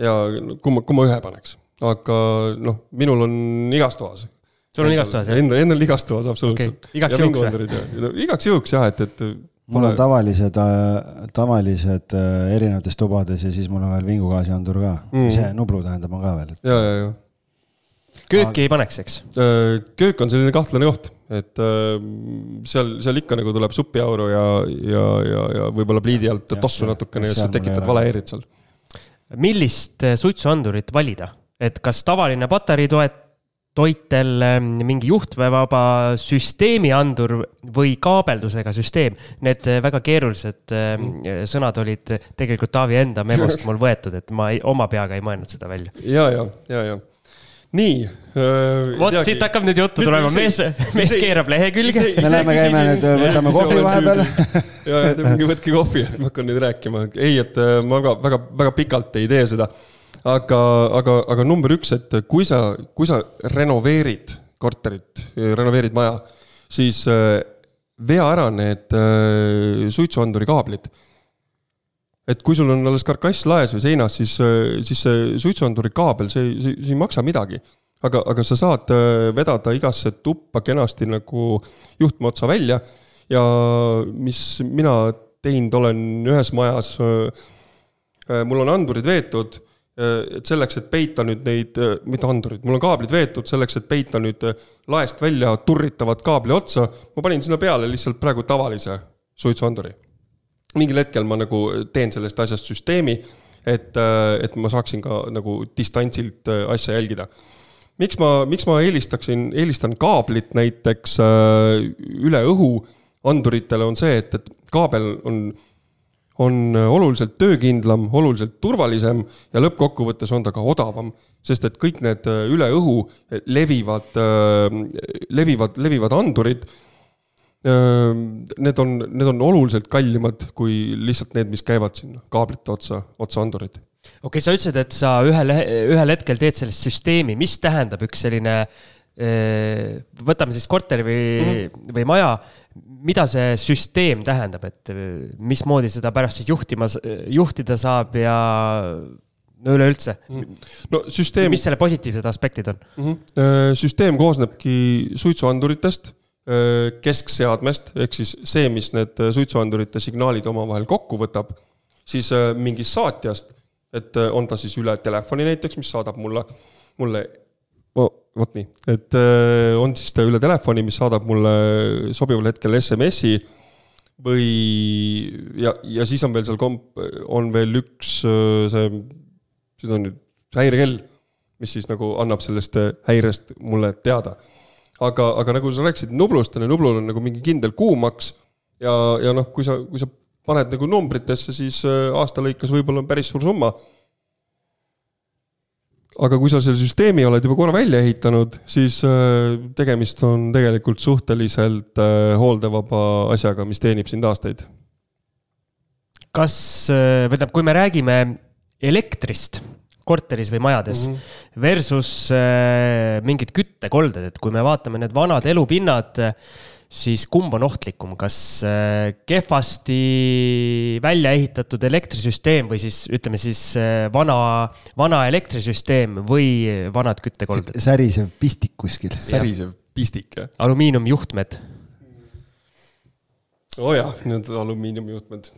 ja kui ma, kui ma ühe paneks, aga noh, minul on igas toas. sul on igas toas, jah? Endal, endal igas toas, absoluutselt okay.. igaks juhuks või? Igaks juhuks jah, et, et mul on tavalised, äh, tavalised erinevates tubades ja siis mul on veel vingugaasiandur ka mm., see Nublu tähendab, on ka veel et.... ja, ja, ja kööki ei paneks, eks? Äh, köök on selline kahtlane koht, et äh, seal, seal ikka nagu tuleb suppiauru ja, ja, ja, ja võib-olla pliidi alt tossu natukene ja siis sa tekitad valehäired seal. millist äh, suitsuandurit valida, et kas tavaline patarei toet-, toitel mingi juhtmevaba süsteemiandur või kaabeldusega süsteem. Need väga keerulised sõnad olid tegelikult Taavi enda memost mul võetud, et ma ei, oma peaga ei mõelnud seda välja. ja, ja, ja, ja nii äh,. vot siit hakkab nüüd juttu tulema, mees, mees keerab lehekülge. me läheme, käime nüüd, võtame kohvi vahepeal. ja, ja minge võtke kohvi, et ma hakkan nüüd rääkima. ei, et äh, ma ka väga, väga pikalt ei tee seda. aga, aga, aga number üks, et kui sa, kui sa renoveerid korterit, renoveerid maja, siis äh, vea ära need äh, suitsuanduri kaablid et kui sul on alles karkass laes või seinas, siis, äh, siis see suitsuanduri kaabel, see, see, see ei maksa midagi. aga, aga sa saad äh, vedada igasse tuppa kenasti nagu juhtme otsa välja ja mis mina teinud olen ühes majas, äh, mul on andurid veetud, et selleks, et peita nüüd neid, mitte andurid, mul on kaablid veetud selleks, et peita nüüd laest välja turritavat kaabli otsa, ma panin sinna peale lihtsalt praegu tavalise suitsuanduri mingil hetkel ma nagu teen sellest asjast süsteemi, et, äh, et ma saaksin ka nagu distantsilt äh, asja jälgida. miks ma, miks ma eelistaksin, eelistan kaablit näiteks äh, üle õhu anduritele, on see, et, et kaabel on, on oluliselt töökindlam, oluliselt turvalisem ja lõppkokkuvõttes on ta ka odavam, sest et kõik need üle õhu levivad, levivad, levivad andurid Need on, need on oluliselt kallimad kui lihtsalt need, mis käivad sinna kaablite otsa, otsa andurid. okei okay,, sa ütlesid, et sa ühel, ühel hetkel teed sellest süsteemi, mis tähendab üks selline võtame siis korteri või mm, -hmm. või maja, mida see süsteem tähendab, et mismoodi seda pärast siis juhtima, juhtida saab ja no üleüldse mm. no süsteem. mis selle positiivsed aspektid on mm? -hmm. süsteem koosnebki suitsuanduritest keskseadmest, ehk siis see, mis need suitsuandurite signaalid omavahel kokku võtab, siis mingist saatjast, et on ta siis üle telefoni näiteks, mis saadab mulle, mulle oh, vot nii, et on siis ta üle telefoni, mis saadab mulle sobival hetkel SMS-i või ja, ja siis on veel seal komp-, on veel üks see, see on nüüd häirekell, mis siis nagu annab sellest häirest mulle teada aga, aga nagu sa rääkisid Nublust, on ju, Nublul on nagu mingi kindel kuumaks ja, ja noh, kui sa, kui sa paned nagu numbritesse, siis äh, aasta lõikes võib-olla on päris suur summa. aga kui sa selle süsteemi oled juba korra välja ehitanud, siis äh, tegemist on tegelikult suhteliselt äh, hooldevaba asjaga, mis teenib sind aastaid. kas, tähendab, kui me räägime elektrist korteris või majades mm. -hmm. Versus äh, mingid küttekolded, et kui me vaatame need vanad elupinnad, siis kumb on ohtlikum, kas äh, kehvasti välja ehitatud elektrisüsteem või siis ütleme siis äh, vana, vana elektrisüsteem või vanad küttekolded? särisev pistik kuskil. särisev pistik, jah? alumiiniumjuhtmed. oo oh jah, need alumiiniumjuhtmed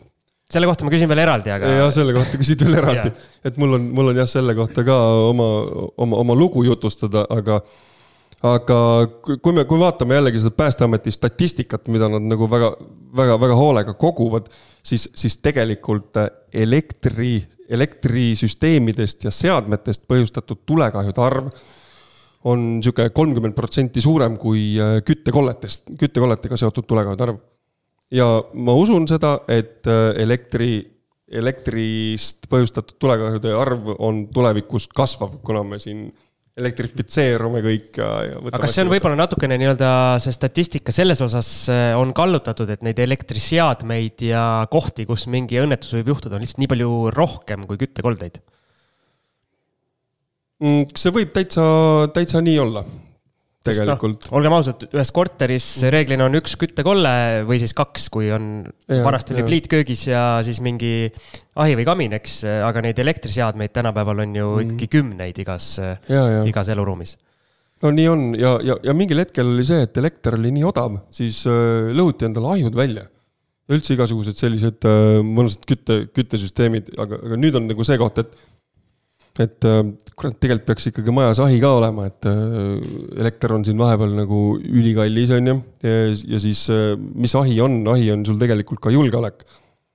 selle kohta ma küsin veel eraldi, aga. ja selle kohta küsid veel eraldi, et mul on, mul on jah, selle kohta ka oma, oma, oma lugu jutustada, aga aga kui me, kui vaatame jällegi seda Päästeameti statistikat, mida nad nagu väga, väga, väga hoolega koguvad, siis, siis tegelikult elektri, elektrisüsteemidest ja seadmetest põhjustatud tulekahjude arv on sihuke kolmkümmend protsenti suurem kui äh, küttekolletest, küttekolletega seotud tulekahjude arv. Ja ma usun seda, et äh, elektri, elektrist põhjustatud tulekahjude arv on tulevikus kasvav, kuna me siin elektrifitseerume kõik ja, ja. aga kas see on võib-olla natukene nii-öelda see statistika selles osas äh, on kallutatud, et neid elektriseadmeid ja kohti, kus mingi õnnetus võib juhtuda, on lihtsalt nii palju rohkem kui küttekoldeid? Mm, see võib täitsa, täitsa nii olla tegelikult. No, olgem ausad, ühes korteris reeglina on üks küttekolle või siis kaks, kui on, vanasti oli pliit köögis ja siis mingi ahi või kamin, eks, aga neid elektriseadmeid tänapäeval on ju mm. ikkagi kümneid igas, igas eluruumis. no nii on ja, ja, ja mingil hetkel oli see, et elekter oli nii odav, siis äh, lõhuti endale ahjud välja. üldse igasugused sellised äh, mõnusad kütte, küttesüsteemid, aga, aga nüüd on nagu see koht, et et äh, kurat, tegelikult peaks ikkagi majas ahi ka olema, et äh, elekter on siin vahepeal nagu ülikallis, on ju. ja siis, äh, mis ahi on, ahi on sul tegelikult ka julgeolek.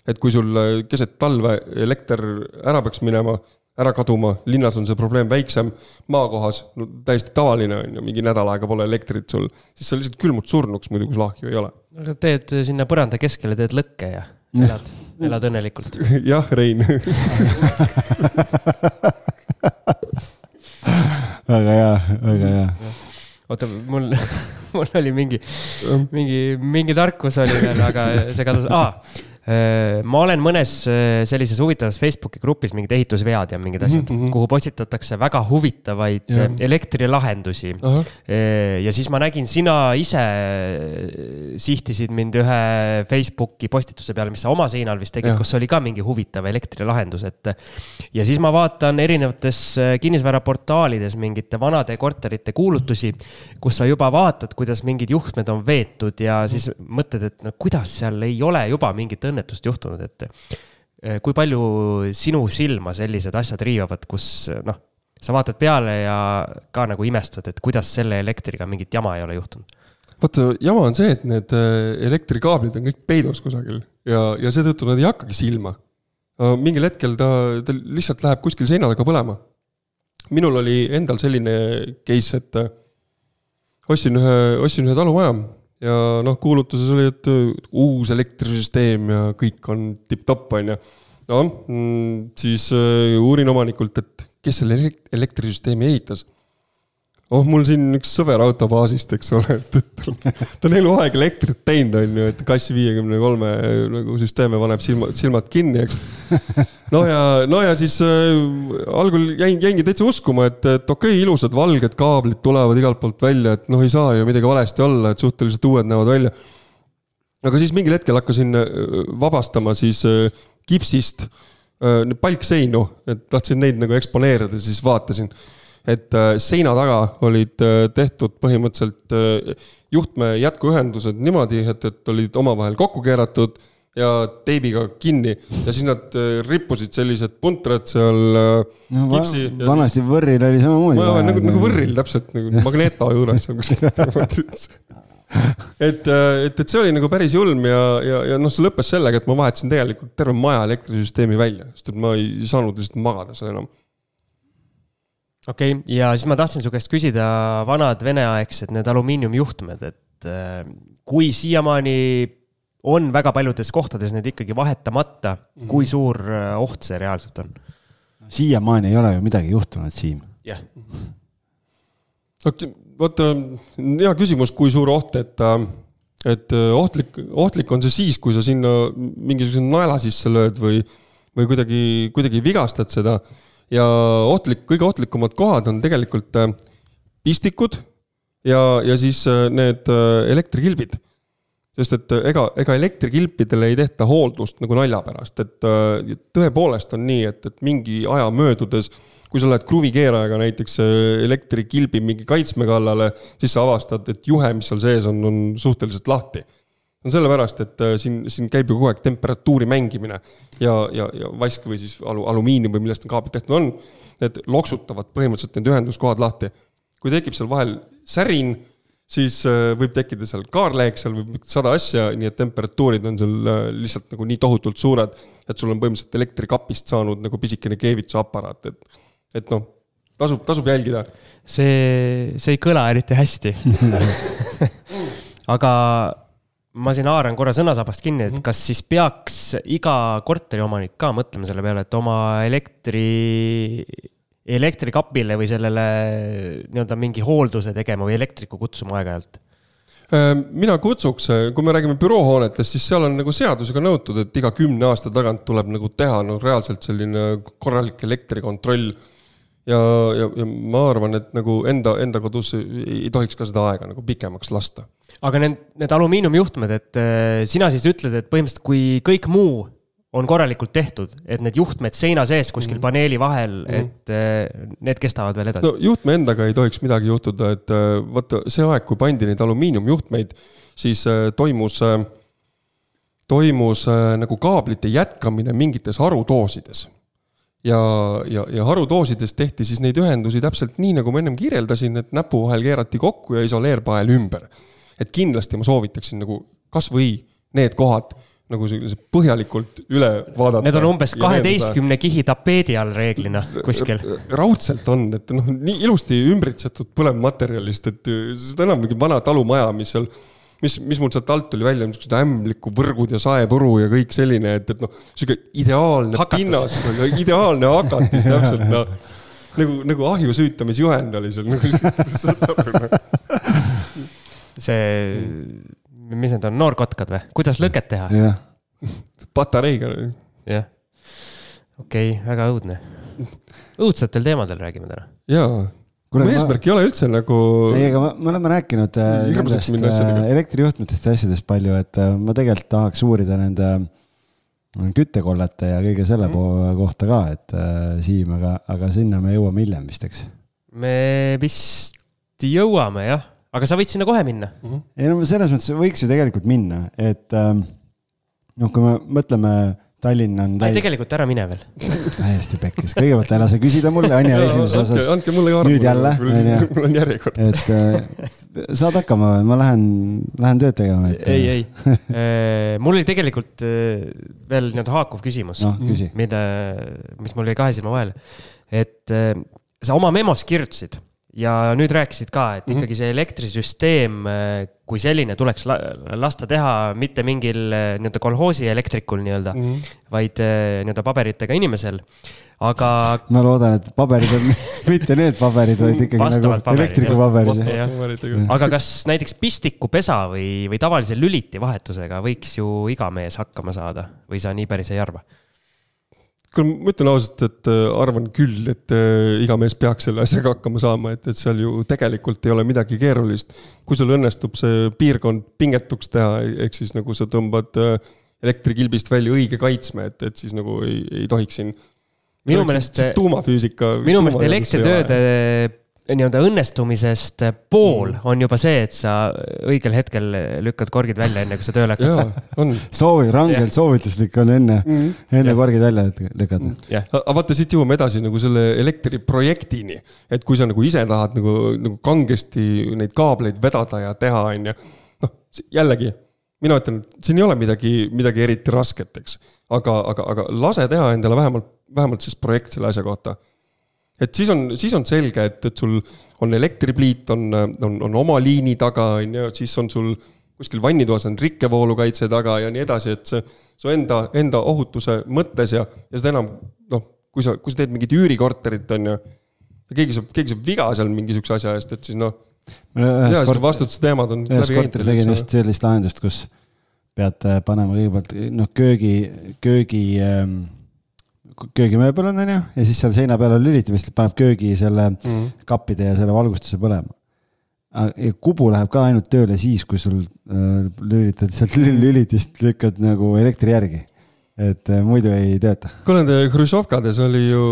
et kui sul keset talve elekter ära peaks minema, ära kaduma, linnas on see probleem väiksem, maakohas no täiesti tavaline on ju, mingi nädal aega pole elektrit sul, siis sa lihtsalt külmud surnuks muidu, kui sul ahju ei ole. aga teed sinna põranda keskele, teed lõkke ja elad, elad õnnelikult. jah, Rein väga hea, väga hea. oota, mul, mul oli mingi, mingi, mingi tarkus oli veel, aga see kadus ah,, ma olen mõnes äh, sellises huvitavas Facebooki grupis mingid ehitusvead ja mingid asjad mm, -hmm. kuhu postitatakse väga huvitavaid ja. Äh, elektrilahendusi. ja siis ma nägin, sina ise sihtisid mind ühe Facebooki postituse peale, mis sa oma seinal vist tegid, kus oli ka mingi huvitav elektrilahendus, et. ja siis ma vaatan erinevates kinnisvaraportaalides mingite vanade korterite kuulutusi, kus sa juba vaatad, kuidas mingid juhtmed on veetud ja siis mõtled, et no kuidas seal ei ole juba mingit õnnetust õnnetust juhtunud, et eh, kui palju sinu silma sellised asjad riivavad, kus noh, sa vaatad peale ja ka nagu imestad, et kuidas selle elektriga mingit jama ei ole juhtunud? vaata, jama on see, et need eh, elektrikaablid on kõik peidus kusagil ja, ja seetõttu nad ei hakkagi silma. mingil hetkel ta, ta lihtsalt läheb kuskil seina taga põlema. minul oli endal selline case, et eh, ostsin ühe, ostsin ühe talumaja ja noh, kuulutuses oli, et uus elektrisüsteem ja kõik on tipp-topp, on ju. noh, mm, siis äh, uurin omanikult, et kes selle elektrisüsteemi ehitas oh, mul siin üks sõber autobaasist, eks ole, et, et ta on eluaeg elektrit teinud, on ju, et kass viiekümne kolme nagu süsteeme paneb silmad, silmad kinni, eks. no ja, no ja siis äh, algul jäin, jäingi täitsa uskuma, et, et okei okay,, ilusad valged kaablid tulevad igalt poolt välja, et noh, ei saa ju midagi valesti olla, et suhteliselt uued näevad välja. aga siis mingil hetkel hakkasin äh, vabastama siis äh, kipsist äh, palkseinu, et tahtsin neid nagu eksponeerida, siis vaatasin et äh, seina taga olid äh, tehtud põhimõtteliselt äh, juhtme jätkuühendused niimoodi, et, et olid omavahel kokku keeratud ja teibiga kinni ja siis nad rippusid sellised puntrad seal no, kipsi. vanasti siis... võrril oli samamoodi. nagu, nagu võrril täpselt nagu Magneto juures kuskil et, et, et see oli nagu päris julm ja, ja, ja noh, see lõppes sellega, et ma vahetasin tegelikult terve maja elektrisüsteemi välja, sest et ma ei saanud lihtsalt magada seal enam okei okay,, ja siis ma tahtsin su käest küsida vanad veneaegsed need alumiiniumjuhtmed, et äh, kui siiamaani on väga paljudes kohtades need ikkagi vahetamata mm, kui suur äh, oht see reaalselt on? siiamaani ei ole ju midagi juhtunud, Siim. jah. vaata, hea küsimus, kui suur oht, et, äh, et ohtlik, ohtlik on see siis, kui sa sinna mingisuguse naela sisse lööd või, või kuidagi, kuidagi vigastad seda ja ohtlik, kõige ohtlikumad kohad on tegelikult äh, pistikud ja, ja siis äh, need äh, elektrikilbid. sest et ega, ega elektrikilpidele ei tehta hooldust nagu nalja pärast, et tõepoolest on nii, et, et mingi aja möödudes kui sa lähed kruvikeerajaga näiteks elektrikilbi mingi kaitsme kallale, siis sa avastad, et juhe, mis seal sees on, on suhteliselt lahti no sellepärast, et äh, siin, siin käib ju kogu aeg temperatuuri mängimine ja, ja, ja vask või siis alu, alumiinium või millest need kaablid tehtud on, need loksutavad põhimõtteliselt need ühenduskohad lahti. kui tekib seal vahel särin siis äh, võib tekkida seal kaarleek, seal võib sada asja, nii et temperatuurid on seal äh, lihtsalt nagu nii tohutult suured, et sul on põhimõtteliselt elektrikapist saanud nagu pisikene keevitusaparaat, et, et noh, tasub, tasub jälgida. see, see ei kõla eriti hästi aga ma siin haaran korra sõnasabast kinni, et mhm. kas siis peaks iga korteriomanik ka mõtlema selle peale, et oma elektri elektrikapile või sellele nii-öelda mingi hoolduse tegema või elektriku kutsuma aeg-ajalt? Äh, mina kutsuks, kui me räägime büroohoonetest, siis seal on nagu seadusega nõutud, et iga kümne aasta tagant tuleb nagu teha no reaalselt selline korralik elektrikontroll. Ja, ja, ja ma arvan, et nagu enda, enda kodus ei tohiks ka seda aega nagu pikemaks lasta. aga need, need alumiiniumjuhtmed, et äh, sina siis ütled, et põhimõtteliselt kui kõik muu on korralikult tehtud, et need juhtmed seina sees kuskil mm -hmm. paneeli vahel mm, -hmm. et eh, need kestavad veel edasi. no juhtme endaga ei tohiks midagi juhtuda, et eh, vaata see aeg, kui pandi neid alumiiniumjuhtmeid, siis toimus, toimus nagu kaablite jätkamine mingites harudoosides ja, ja, ja harudoosides tehti siis neid ühendusi täpselt nii, nagu ma ennem kirjeldasin, et näpu vahel keerati kokku ja isoleerpael ümber. et kindlasti ma soovitaksin nagu kasvõi need kohad nagu sellise põhjalikult üle vaadata. Need on umbes kaheteistkümne kihi tapeedi all reeglina kuskil. raudselt on, et noh, nii ilusti ümbritsetud põlevmaterjalist, et seda enam mingi vana talumaja, mis seal mis, mis mul sealt alt tuli välja, niisugused ämbliku võrgud ja saepuru ja kõik selline, et, et noh, sihuke ideaalne Hakatus. pinnas, ideaalne hakatis täpselt noh. nagu, nagu ahju süütamisjuhend oli seal nagu see mis need on, noorkotkad või, kuidas lõket teha? jah, patareiga. jah, okei okay,, väga õudne. õudsetel teemadel räägime täna. jaa mu eesmärk ma... ei ole üldse nagu. ei, aga me oleme rääkinud äh, nendest äh, elektrijuhtmetest ja asjadest palju, et äh, ma tegelikult tahaks uurida nende küttekollete ja kõige selle mm. kohta ka, et Siim, aga, aga sinna me jõuame hiljem vist, eks? me vist jõuame jah aga sa võid sinna kohe minna mm. -hmm. ei no selles mõttes võiks ju tegelikult minna, et ähm, noh, kui me mõtleme Tallinn on täis.... tegelikult ära mine veel täiesti pekkis, kõigepealt ära sa küsida mulle, on ju, esimeses osas. andke mulle ka arvu. nüüd jälle, on ju. mul on järjekord. et äh, saad hakkama, ma lähen, lähen tööd tegema et.... ei, ei äh, mul oli tegelikult äh, veel nii-öelda haakuv küsimus no,, mille, mis mul jäi kahe silma vahele. et sa oma memos kirjutasid ja nüüd rääkisid ka, et mhm. ikkagi see elektrisüsteem äh, kui selline tuleks la lasta teha mitte mingil äh, nii-öelda kolhoosi elektrikul nii-öelda mm, -hmm. vaid äh, nii-öelda paberitega inimesel. aga. ma loodan, et paberid on mitte need paberid, vaid ikkagi Vastavalt nagu elektrikupaberid. aga kas näiteks pistikupesa või, või tavalise lüliti vahetusega võiks ju iga mees hakkama saada või sa nii päris ei arva? Kuule, ma ütlen ausalt, et äh, arvan küll, et äh, iga mees peaks selle asjaga hakkama saama, et, et seal ju tegelikult ei ole midagi keerulist. kui sul õnnestub see piirkond pingetuks teha, ehk siis nagu sa tõmbad äh, elektrikilbist välja õige kaitsme, et, et siis nagu ei, ei tohiks siin. minu meelest. tuumafüüsika. minu meelest elektritööde nii-öelda õnnestumisest pool mm. on juba see, et sa õigel hetkel lükkad korgid välja, enne kui sa tööle hakkad. soovi, rangelt soovituslik on enne mm., enne yeah. korgid välja lükata yeah.. aga vaata, siit jõuame edasi nagu selle elektriprojektini, et kui sa nagu ise tahad nagu, nagu kangesti neid kaableid vedada ja teha, on ju. noh, jällegi mina ütlen, siin ei ole midagi, midagi eriti rasket, eks. aga, aga, aga lase teha endale vähemalt, vähemalt siis projekt selle asja kohta et siis on, siis on selge, et, et sul on elektripliit, on, on, on oma liini taga, on ju, siis on sul kuskil vannitoas on rikkevoolukaitse taga ja nii edasi, et see su enda, enda ohutuse mõttes ja, ja seda enam noh, kui sa, kui sa teed mingit üürikorterit, on ju. ja keegi saab, keegi saab viga seal mingi sihukese asja eest, et siis noh. vastutusteemad on. ühes korteris tegin just sellist lahendust, kus pead panema kõigepealt noh, köögi, köögi ähm, köögimööbel on, onju, ja siis seal seina peal on lüliti, mis paneb köögi selle mm -hmm. kappide ja selle valgustuse põlema. ja kubu läheb ka ainult tööle siis, kui sul äh, lülitad sealt lülitist, lükkad nagu elektri järgi et äh, muidu ei tööta. kuule, nende Hruštšovkades oli ju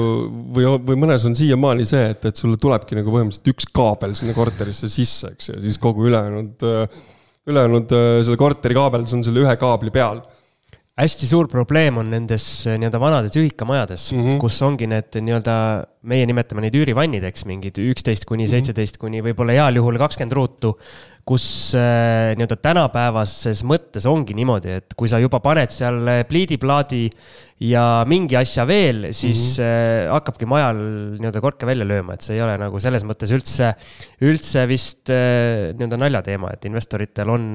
või, või mõnes on siiamaani see, et, et sulle tulebki nagu põhimõtteliselt üks kaabel sinna korterisse sisse, eks ju, siis kogu ülejäänud, äh, ülejäänud selle korteri kaabel, see on selle ühe kaabli peal hästi suur probleem on nendes äh, nii-öelda vanades ühikamajades mm, -hmm. kus ongi need nii-öelda, meie nimetame neid üürivannideks, mingid üksteist kuni mhm. seitseteist kuni võib-olla heal juhul kakskümmend ruutu. kus äh, nii-öelda tänapäevases mõttes ongi niimoodi, et kui sa juba paned seal äh, pliidiplaadi ja mingi asja veel, siis mm -hmm. hakkabki majal nii-öelda korke välja lööma, et see ei ole nagu selles mõttes üldse, üldse vist nii-öelda naljateema, et investoritel on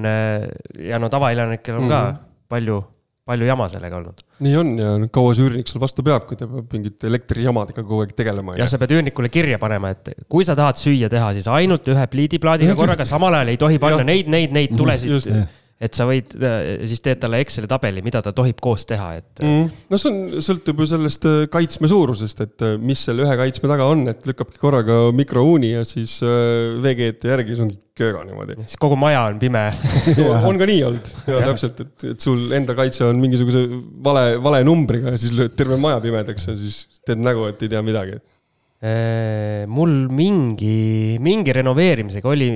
ja no tavaelanikel on mm -hmm. ka palju palju jama sellega olnud. nii on ja kaua see üürnik seal vastu peab, kui ta peab mingite elektrijamadega kogu aeg tegelema. ja sa pead üürnikule kirja panema, et kui sa tahad süüa teha, siis ainult ühe pliidiplaadiga korraga, samal ajal ei tohi panna ja. neid, neid, neid tulesid et sa võid, äh, siis teed talle Exceli tabeli, mida ta tohib koos teha, et äh, mm.. no see on, sõltub ju sellest äh, kaitsme suurusest, et mis selle ühe kaitsme taga on, et lükkabki korraga mikrouuni ja siis VG-d järgi, siis ongi kööga niimoodi. siis kogu maja on pime. On ka nii olnud, ja. Täpselt, et, et sul enda kaitse on mingisuguse vale, vale numbriga ja siis lööd terve maja pimedaks ja siis teed nägu, et ei tea midagi. Mul mingi, mingi renoveerimisega oli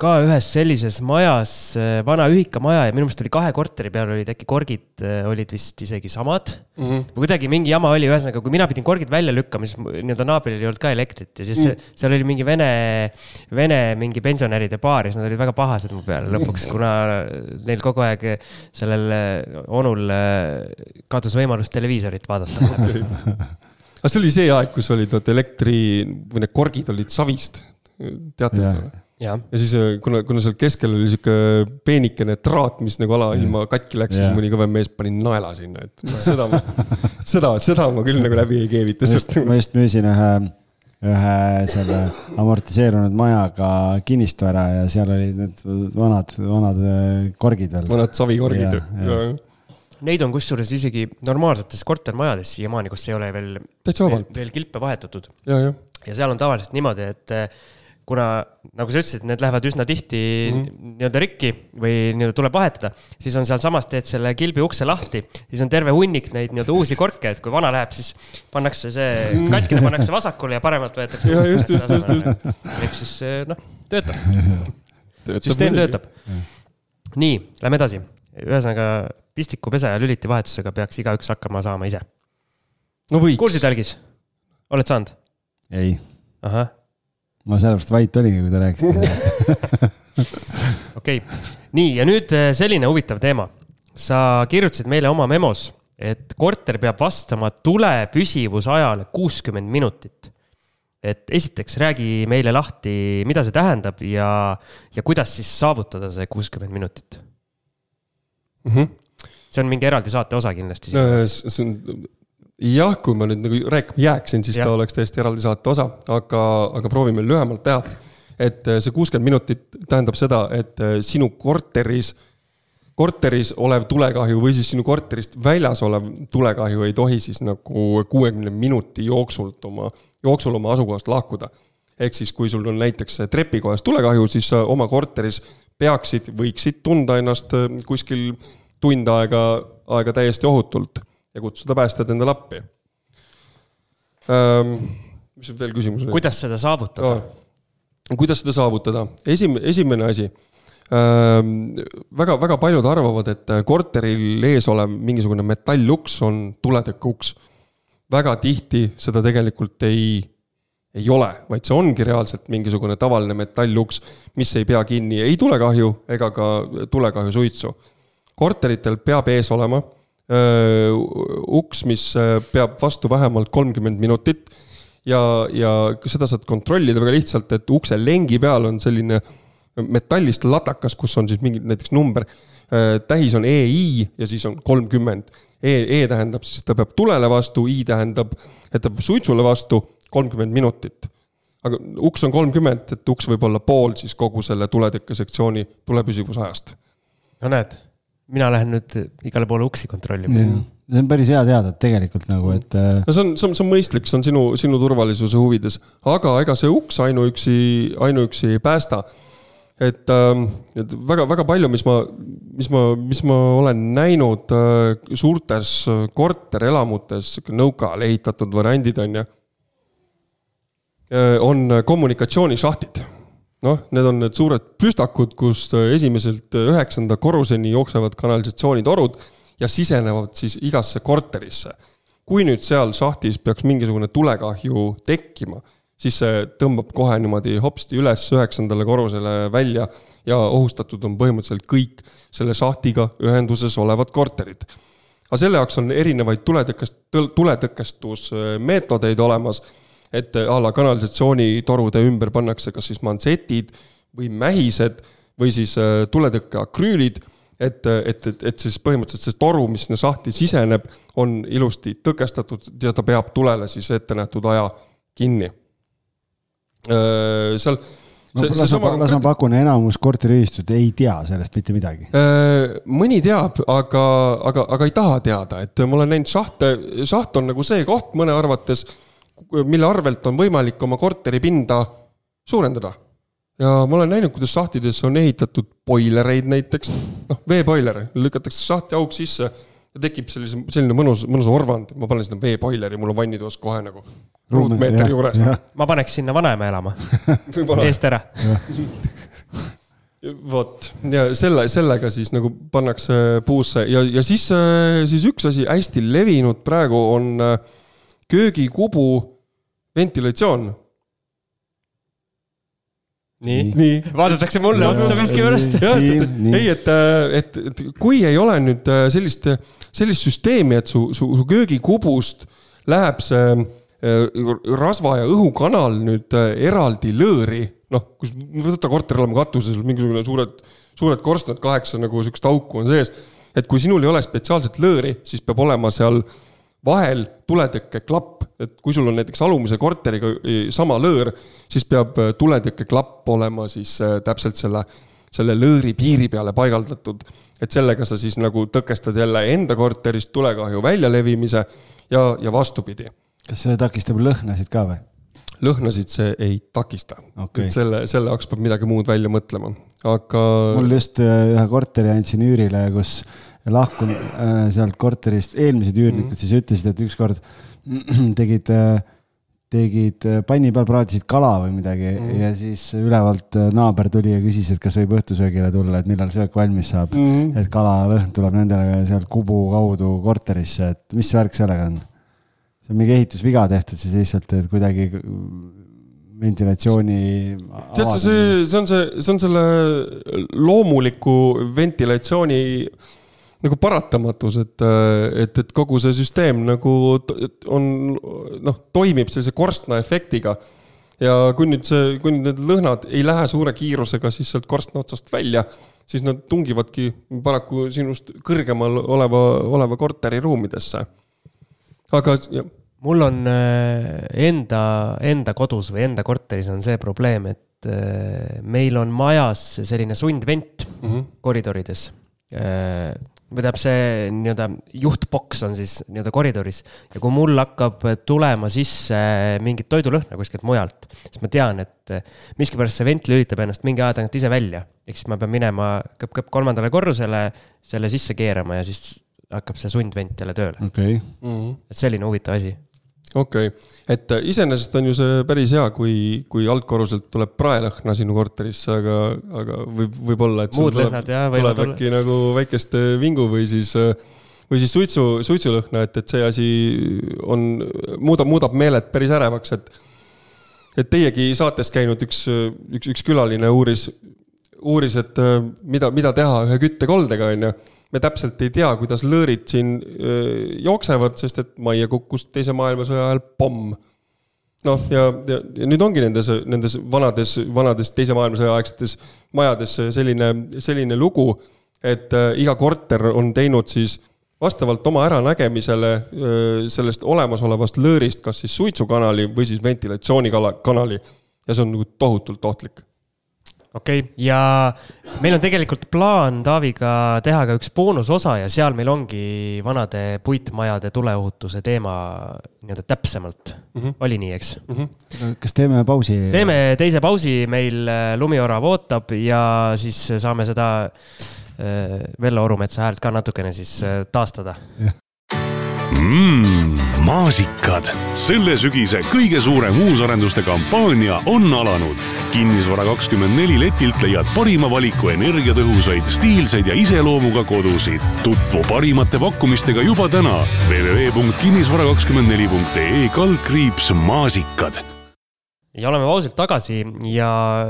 ka ühes sellises majas, äh, vana ühikamaja ja minu meelest oli kahe korteri peal olid äkki korgid äh, olid vist isegi samad mm. -hmm. kuidagi mingi jama oli, ühesõnaga, kui mina pidin korgid välja lükkama, siis nii-öelda naabril ei olnud ka elektrit ja siis mm. seal oli mingi vene, vene mingi pensionäride baar ja siis nad olid väga pahased mu peale lõpuks, kuna neil kogu aeg sellel äh, onul kadus võimalus televiisorit vaadata aga see oli see aeg, kus olid vaata elektri või need korgid olid savist, teate seda või? Ja siis, äh, kuna, kuna seal keskel oli sihuke peenikene traat, mis nagu alailma katki läks, siis mõni kõvem mees pani naela sinna, et seda, seda, seda ma küll nagu läbi ei keevita. ma just müüsin ühe, ühe selle amortiseerunud majaga kinnistu ära ja seal olid need vanad, vanad äh, korgid veel. vanad savikorgid. Neid on kusjuures isegi normaalsetes kortermajades siiamaani, kus ei ole veel, veel, veel kilpe vahetatud. ja, ja. ja seal on tavaliselt niimoodi, et kuna nagu sa ütlesid, need lähevad üsna tihti mm -hmm. nii-öelda rikki või nii-öelda tuleb vahetada, siis on sealsamas teed selle kilbi ukse lahti, siis on terve hunnik neid nii-öelda uusi korke, et kui vana läheb, siis pannakse see mhm. katkine pannakse vasakule ja paremalt võetakse. ja just, just, just, just. ehk siis noh, töötab, töötab. süsteem töötab. nii, lähme edasi. ühesõnaga pistikupese ja lüliti vahetusega peaks igaüks hakkama saama ise. no võiks. kuulsid, Algis? oled saanud? ei. ahah ma sellepärast vait oligi, kui te rääkisite okei okay., nii ja nüüd äh, selline huvitav teema. sa kirjutasid meile oma memos, et korter peab vastama tule püsivusajale kuuskümmend minutit. et esiteks räägi meile lahti, mida see tähendab ja, ja kuidas siis saavutada see kuuskümmend minutit mm. -hmm. see on mingi eraldi saate osa kindlasti. see on jah, kui ma nüüd nagu rääkima jääksin, siis ja. ta oleks täiesti eraldi saate osa, aga, aga proovime lühemalt teha. et äh, see kuuskümmend minutit tähendab seda, et äh, sinu korteris, korteris olev tulekahju või siis sinu korterist väljas olev tulekahju ei tohi siis nagu kuuekümne minuti jooksult oma, jooksul oma asukohast lahkuda. ehk siis, kui sul on näiteks trepikojas tulekahju, siis sa oma korteris peaksid, võiksid tunda ennast äh, kuskil tund aega, aega täiesti ohutult ja kutsuda päästjad endale appi ähm,. mis veel küsimus oli? kuidas seda saavutada no,? kuidas seda saavutada? esim-, esimene asi ähm,. väga, väga paljud arvavad, et korteril ees olev mingisugune metalluks on tuletõkkeuks. väga tihti seda tegelikult ei, ei ole, vaid see ongi reaalselt mingisugune tavaline metalluks, mis ei pea kinni ei tulekahju ega ka tulekahjusuitsu. korteritel peab ees olema uks, mis peab vastu vähemalt kolmkümmend minutit. ja, ja seda saad kontrollida väga lihtsalt, et ukse lengi peal on selline metallist latakas, kus on siis mingi näiteks number. tähis on EI ja siis on kolmkümmend. E, E tähendab siis, et ta peab tulele vastu, I tähendab, et ta peab suitsule vastu kolmkümmend minutit aga uks on kolmkümmend, et uks võib olla pool siis kogu selle tuletõkkesektsiooni tulepüsivusajast. no näed mina lähen nüüd igale poole uksi kontrollima. see on päris hea teada, et tegelikult nagu, et. Äh, no see on, see on, see on mõistlik, see on sinu, sinu turvalisuse huvides, aga ega see uks ainuüksi, ainuüksi ei päästa. et, ähm, et väga-väga palju, mis ma, mis ma, mis ma olen näinud äh, suurtes korterelamutes, sihuke nõukaajal ehitatud variandid on ju, äh, on kommunikatsioonišahtid noh, need on need suured püstakud, kus esimeselt üheksanda korruseni jooksevad kanalisatsioonitorud ja sisenevad siis igasse korterisse. kui nüüd seal šahtis peaks mingisugune tulekahju tekkima, siis see tõmbab kohe niimoodi hopsti üles üheksandale korrusele välja ja ohustatud on põhimõtteliselt kõik selle šahtiga ühenduses olevad korterid. aga selle jaoks on erinevaid tuletõkest, tuletõkestusmeetodeid olemas, et a la kanalisatsioonitorude ümber pannakse kas siis mantsetid või mähised või siis äh, tuletõkkeakrüülid et, et, et, et siis põhimõtteliselt see toru, mis sinna sahti siseneb, on ilusti tõkestatud ja ta peab tulele siis ettenähtud aja kinni. Äh, seal no las ma, las ma pakun, enamus korteriühistud ei tea sellest mitte midagi. Äh, mõni teab, aga, aga, aga ei taha teada, et ma olen näinud šahte, šaht on nagu see koht mõne arvates, mille arvelt on võimalik oma korteripinda suurendada. Ja ma olen näinud, kuidas sahtidesse on ehitatud boilereid näiteks, noh, veeboiler, lükatakse sahti auk sisse ja tekib sellise, selline mõnus, mõnus orvand, ma panen sinna veeboileri, mul on vannitoas kohe nagu ruutmeetri juures. ma paneks sinna vanaema elama. Eest ära. Vot. Ja selle, sellega siis nagu pannakse puusse. Ja, ja siis, siis üks asi hästi levinud praegu on äh, köögikubu ventilatsioon nii, nii., vaadatakse mulle otsa miskipärast. ei, et, et, et kui ei ole nüüd äh, sellist, sellist süsteemi, et su, su, su köögikubust läheb see äh, rasva ja õhukanal nüüd äh, eraldi lõõri, noh, kus võta korterelamu katuses mingisugune suured, suured korstnad, kaheksa nagu sihukest auku on sees. et kui sinul ei ole spetsiaalset lõõri, siis peab olema seal vahel tuletõkkeklapp et kui sul on näiteks alumise korteriga sama lõõr, siis peab äh, tuletõkkeklapp olema siis äh, täpselt selle, selle lõõri piiri peale paigaldatud. et sellega sa siis nagu tõkestad jälle enda korterist tulekahju väljalevimise ja, ja vastupidi. kas see takistab lõhnasid ka või? lõhnasid see ei takista okay.. et selle, selle jaoks peab midagi muud välja mõtlema, aga. mul just äh, ühe korteri andsin üürile, kus lahkun äh, sealt korterist, eelmised üürnikud mm -hmm. siis ütlesid, et ükskord tegid, tegid panni peal, praadisid kala või midagi mm. ja siis ülevalt naaber tuli ja küsis, et kas võib õhtusöögile tulla, et millal söök valmis saab mm.. et kalalõhn tuleb nendele sealt Kubu kaudu korterisse, et mis värk sellega on? see on mingi ehitusviga tehtud siis lihtsalt, et kuidagi ventilatsiooni. tead sa, see, see on see, see on selle loomuliku ventilatsiooni nagu paratamatus, et, et, et kogu see süsteem nagu on noh, toimib sellise korstna efektiga. ja kui nüüd see, kui nüüd need lõhnad ei lähe suure kiirusega siis sealt korstna otsast välja, siis nad tungivadki paraku sinust kõrgemal oleva, oleva korteri ruumidesse. aga jah mul on äh, enda, enda kodus või enda korteris on see probleem, et äh, meil on majas selline sundvent mm -hmm. koridorides või tähendab, see nii-öelda juhtboks on siis nii-öelda koridoris ja kui mul hakkab tulema sisse mingit toidulõhna kuskilt mujalt, siis ma tean, et miskipärast see vent lülitab ennast mingi aja tagant ise välja. ehk siis ma pean minema kõpp-kõpp kolmandale korrusele, selle sisse keerama ja siis hakkab see sundvent jälle tööle okay.. Mm -hmm. et selline huvitav asi okei okay., et äh, iseenesest on ju see päris hea, kui, kui altkorruselt tuleb praelõhna sinu korterisse, aga, aga võib, võib-olla, et. muud lõhnad jah, olla. äkki nagu väikest äh, vingu või siis, äh, või siis suitsu, suitsulõhna, et, et see asi on, muudab, muudab meeled päris ärevaks, et. et teiegi saates käinud üks, üks, üks külaline uuris, uuris, et mida, mida teha ühe küttekoldega, on ju me täpselt ei tea, kuidas lõõrid siin jooksevad, sest et majja kukkus teise maailmasõja ajal pomm. noh, ja, ja, ja nüüd ongi nendes, nendes vanades, vanades teise maailmasõja aegsetes majades selline, selline lugu, et iga korter on teinud siis vastavalt oma äranägemisele sellest olemasolevast lõõrist, kas siis suitsukanali või siis ventilatsioonikanali. ja see on nagu tohutult ohtlik okei okay., ja meil on tegelikult plaan Taaviga teha ka üks boonusosa ja seal meil ongi vanade puitmajade tuleohutuse teema nii-öelda täpsemalt mm. -hmm. oli nii, eks mm? -hmm. kas teeme pausi? teeme teise pausi, meil äh, lumiorav ootab ja siis saame seda äh, Vello Orumetsa häält ka natukene siis äh, taastada mm,. Maasikad. selle sügise kõige suurem uusarenduste kampaania on alanud. kinnisvara kakskümmend neli letilt leiad parima valiku energiatõhusaid, stiilseid ja iseloomuga kodusid. tutvu parimate pakkumistega juba täna www.kinnisvara24.ee kaldkriips maasikad. ja oleme ausalt tagasi ja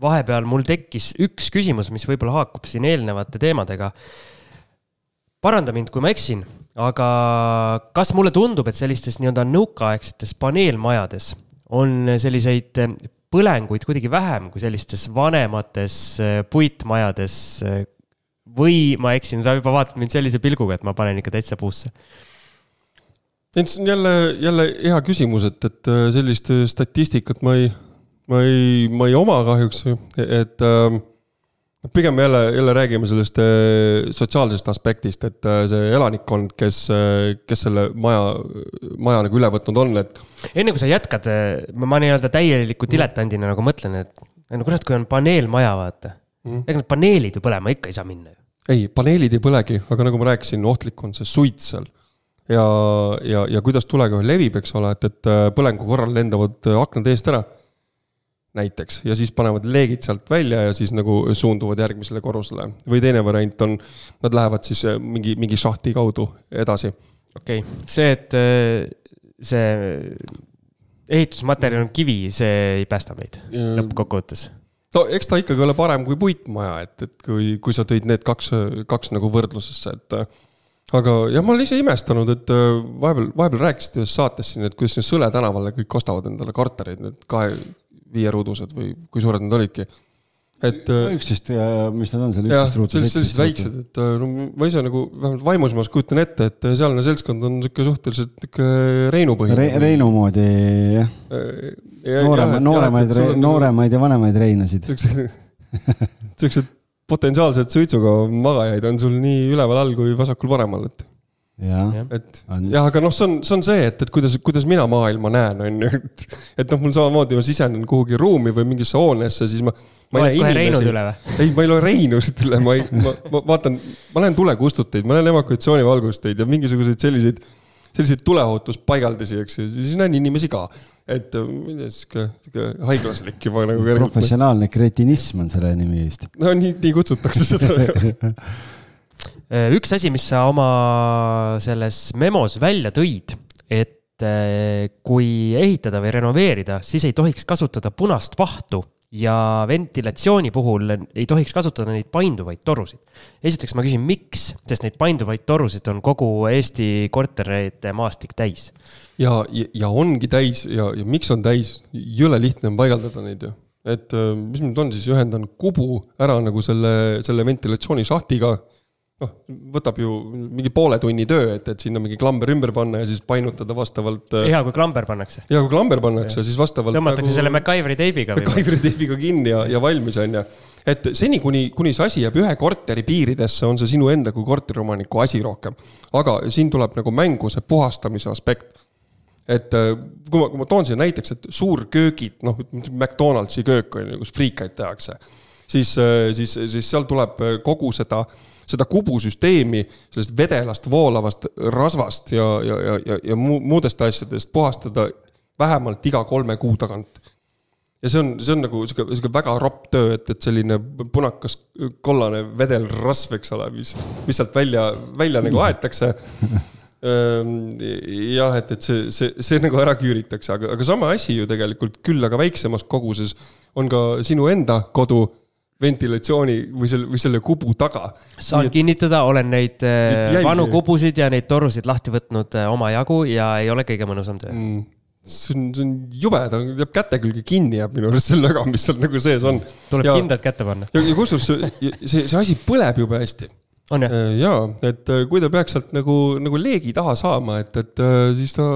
vahepeal mul tekkis üks küsimus, mis võib-olla haakub siin eelnevate teemadega. paranda mind, kui ma eksin, aga kas mulle tundub, et sellistes nii-öelda nõukaaegsetes paneelmajades on selliseid põlenguid kuidagi vähem kui sellistes vanemates puitmajades? või ma eksin, sa juba vaatad mind sellise pilguga, et ma panen ikka täitsa puusse et see on jälle, jälle hea küsimus, et, et sellist statistikat ma ei, ma ei, ma ei oma kahjuks, et äh, pigem jälle, jälle räägime sellest äh, sotsiaalsest aspektist, et äh, see elanikkond, kes, äh, kes selle maja, maja nagu üle võtnud on, et. enne kui sa jätkad, ma, ma nii-öelda täieliku diletandina nagu mõtlen, et no kurat, kui on paneelmaja, vaata mm.. ega need paneelid ju põlema ikka ei saa minna ju. ei, paneelid ei põlegi, aga nagu ma rääkisin, ohtlik on see suits seal. ja, ja, ja kuidas tulekahju levib, eks ole, et, et põlengu korral lendavad aknad eest ära näiteks ja siis panevad leegid sealt välja ja siis nagu suunduvad järgmisele korrusele. või teine variant on, nad lähevad siis äh, mingi, mingi šahti kaudu edasi. okei okay., see, et äh, see ehitusmaterjal on kivi, see ei päästa meid lõppkokkuvõttes no eks ta ikkagi ole parem kui puitmaja, et, et kui, kui sa tõid need kaks, kaks nagu võrdlusesse, et aga jah, ma olen ise imestanud, et vahepeal, vahepeal rääkisite ühes saates siin, et kuidas siin Sõle tänavale kõik ostavad endale kortereid, need kahe, viieruudused või kui suured nad olidki. et. üksteist ja mis nad on seal, üksteist ruutu. sellised, sellised väiksed, et no ma ise nagu vähemalt vaimusmaas kujutan ette, et sealne seltskond on sihuke suhteliselt nihuke Reinu põhine Re. Reinu moodi jah ja,. nooremaid, nooremaid, nooremaid ja vanemaid Reinusid. siuksed potentsiaalsed suitsuga magajaid on sul nii üleval all kui vasakul-paremal, et et jah, aga noh, see on, see on see, et, et kuidas, kuidas mina maailma näen, on ju, et. et noh, mul samamoodi, ma sisenen kuhugi ruumi või mingisse hoonesse, siis ma. ma oled kohe Reinud üle või? ei, ma ei loe Reinusid üle, ma ei, ma, ma vaatan, ma näen tulekustuteid, ma näen evakuatsioonivalgusteid ja mingisuguseid selliseid, selliseid tuleohutuspaigaldisi, eks ju, siis näen inimesi ka et ei tea, sihuke, sihuke haiglaslik juba nagu. professionaalne kretinism on selle nimi vist. no nii, nii kutsutakse seda Äh, üks asi, mis sa oma selles memos välja tõid, et äh, kui ehitada või renoveerida, siis ei tohiks kasutada punast vahtu ja ventilatsiooni puhul ei tohiks kasutada neid painduvaid torusid. esiteks ma küsin, miks, sest neid painduvaid torusid on kogu Eesti korterite maastik täis. ja, ja, ja ongi täis ja, ja miks on täis, jõle lihtne on paigaldada neid ju. et äh, mis nüüd on siis, ühendan kubu ära nagu selle, selle ventilatsioonisahtiga noh, võtab ju mingi poole tunni töö, et, et sinna mingi klamber ümber panna ja siis painutada vastavalt. Äh, hea, kui klamber pannakse. hea, kui klamber pannakse, siis vastavalt. tõmmatakse nagu, selle MacGyveri teibiga. MacGyveri teibiga kinni ja, ja valmis on ju. et seni, kuni, kuni see asi jääb ühe korteri piiridesse, on see sinu enda kui korteriomaniku asi rohkem. aga siin tuleb nagu mängu see puhastamise aspekt et äh, kui ma, kui ma toon siia näiteks, et suurköögid, noh, McDonaldsi köök on ju, kus friikaid tehakse, siis, äh, siis, siis seal tuleb kogu seda äh, seda kubusüsteemi sellest vedelast voolavast rasvast ja, ja, ja, ja, ja muudest asjadest puhastada vähemalt iga kolme kuu tagant. ja see on, see on nagu sihuke, sihuke väga ropp töö, et, et selline punakas kollane vedelrasv, eks ole, mis, mis sealt välja, välja nagu aetakse ehm, jah, et, et see, see, see nagu ära küüritakse, aga, aga sama asi ju tegelikult küll, aga väiksemas koguses on ka sinu enda kodu ventilatsiooni või selle, või selle kubu taga. saan et, kinnitada, olen neid äh, vanu kubusid ja neid torusid lahti võtnud äh, omajagu ja ei ole kõige mõnusam töö mm see on, see on jube, ta jääb käte külge kinni jääb minu arust selle löga, mis seal nagu sees on. tuleb ja, kindlalt kätte panna. ja, ja kusjuures see, see, see asi põleb jube hästi. Äh, jaa, et kui ta peaks sealt nagu, nagu leegi taha saama, et, et siis ta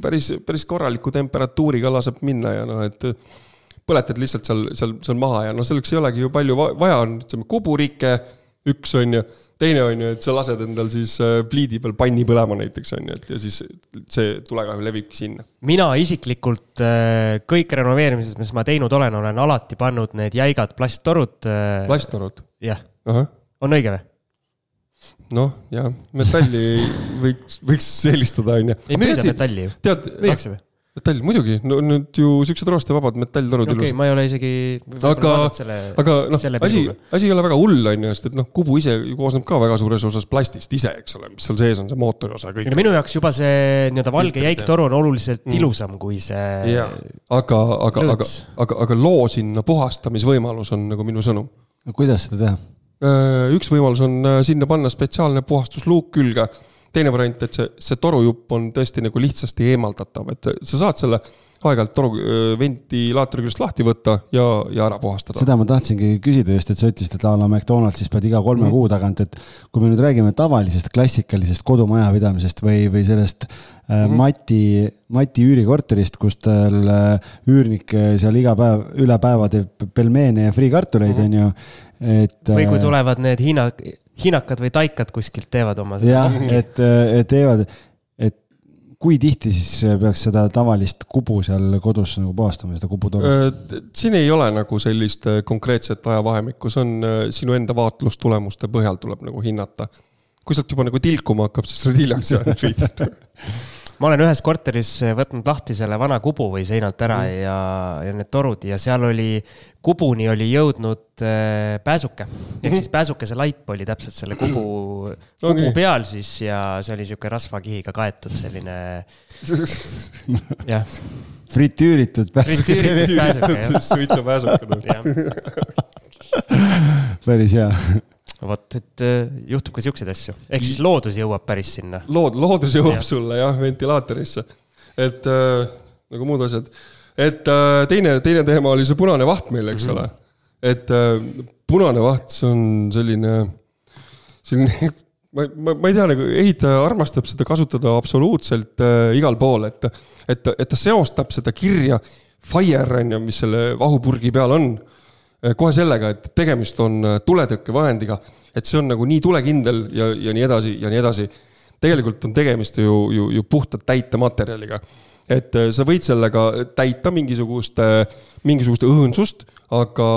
päris, päris korraliku temperatuuriga laseb minna ja noh, et põletad lihtsalt seal, seal, seal maha ja noh, selleks ei olegi ju palju vaja, on ütleme kuburike, üks on ju, teine on ju, et sa lased endal siis äh, pliidi peal panni põlema näiteks on ju, et ja siis see tulekahju levibki sinna. mina isiklikult äh, kõik renoveerimised, mis ma teinud olen, olen alati pannud need jäigad plasttorud. Äh, plasttorud? jah, on õige või? noh, jah, metalli võiks, võiks eelistada, onju. ei müüda metalli ju. tead. müüakse või? Metall muidugi, no nüüd ju siuksed roostevabad metalltorud okei okay,, ma ei ole isegi. aga, aga noh, asi, asi ei ole väga hull, on ju, sest et noh, kubu ise ju koosneb ka väga suures osas plastist ise, eks ole, mis seal sees on, see mootori osa kõik. minu jaoks juba see nii-öelda valge jäik toru on oluliselt mm. ilusam kui see. aga, aga, aga, aga, aga loo sinna puhastamisvõimalus on nagu minu sõnum. kuidas seda teha? Äh, üks võimalus on äh, sinna panna spetsiaalne puhastusluuk külge teine variant, et see, see torujupp on tõesti nagu lihtsasti eemaldatav, et sa saad selle aeg-ajalt toru ventilaatori küljest lahti võtta ja, ja ära puhastada. seda ma tahtsingi küsida just, et sa ütlesid, et a la McDonaldsis pead iga kolme mm. kuu tagant, et kui me nüüd räägime tavalisest klassikalisest kodumajapidamisest või, või sellest mm -hmm. Mati, Mati üürikorterist, kus tal äh, üürnik äh, seal iga päev, üle päeva teeb pelmeene ja friikartuleid mm, -hmm. on ju, et. või kui tulevad need Hiina hiinakad või taikad kuskilt teevad oma. jah, et, et teevad, et kui tihti siis peaks seda tavalist kubu seal kodus nagu puhastama, seda kubutoru? Äh, siin ei ole nagu sellist äh, konkreetset ajavahemikku, see on äh, sinu enda vaatlustulemuste põhjal tuleb nagu hinnata. kui sealt juba nagu tilkuma hakkab, siis sa oled hiljaks jäänud ma olen ühes korteris võtnud lahti selle vana kubu või seinalt ära mm. ja, ja need torud ja seal oli, kubuni oli jõudnud äh, pääsuke. ehk siis pääsukese laip oli täpselt selle kubu, kubu okay. peal siis ja see oli sihuke rasvakihiga kaetud selline, jah. fritüüritud pääsuke. fritüüritud pääsuke, jah. suitsupääsuke. päris hea vot, et äh, juhtub ka siukseid asju, ehk siis loodus jõuab päris sinna. lood, loodus jõuab ja. sulle jah, ventilaatorisse, et äh, nagu muud asjad. et äh, teine, teine teema oli see punane vaht meil, eks mm -hmm. ole. et äh, punane vaht, see on selline, selline ma, ma, ma ei tea, nagu ehitaja armastab seda kasutada absoluutselt äh, igal pool, et, et, et ta seostab seda kirja fire on ju, mis selle vahupurgi peal on Äh, kohe sellega, et tegemist on äh, tuletõkkevahendiga, et see on nagu nii tulekindel ja, ja nii edasi ja nii edasi. tegelikult on tegemist ju, ju, ju puhtalt täitematerjaliga. et äh, sa võid sellega täita mingisugust, mingisugust õõnsust, aga,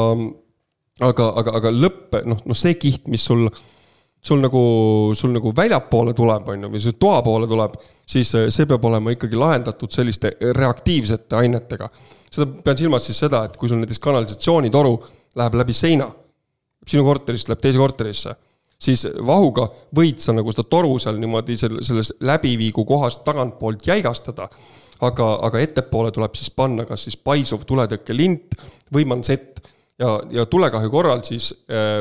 aga, aga, aga lõpp, noh, noh, see kiht, mis sul sul nagu, sul nagu väljapoole tuleb, on ju, või see toa poole tuleb, siis see peab olema ikkagi lahendatud selliste reaktiivsete ainetega seda pean silmas siis seda, et kui sul näiteks kanalisatsioonitoru läheb läbi seina, sinu korterist läheb teise korterisse, siis vahuga võid sa nagu seda toru seal niimoodi selles läbiviigu kohast tagantpoolt jäigastada. aga, aga ettepoole tuleb siis panna kas siis paisuv tuletõkkelint või mansett ja, ja tulekahju korral siis äh,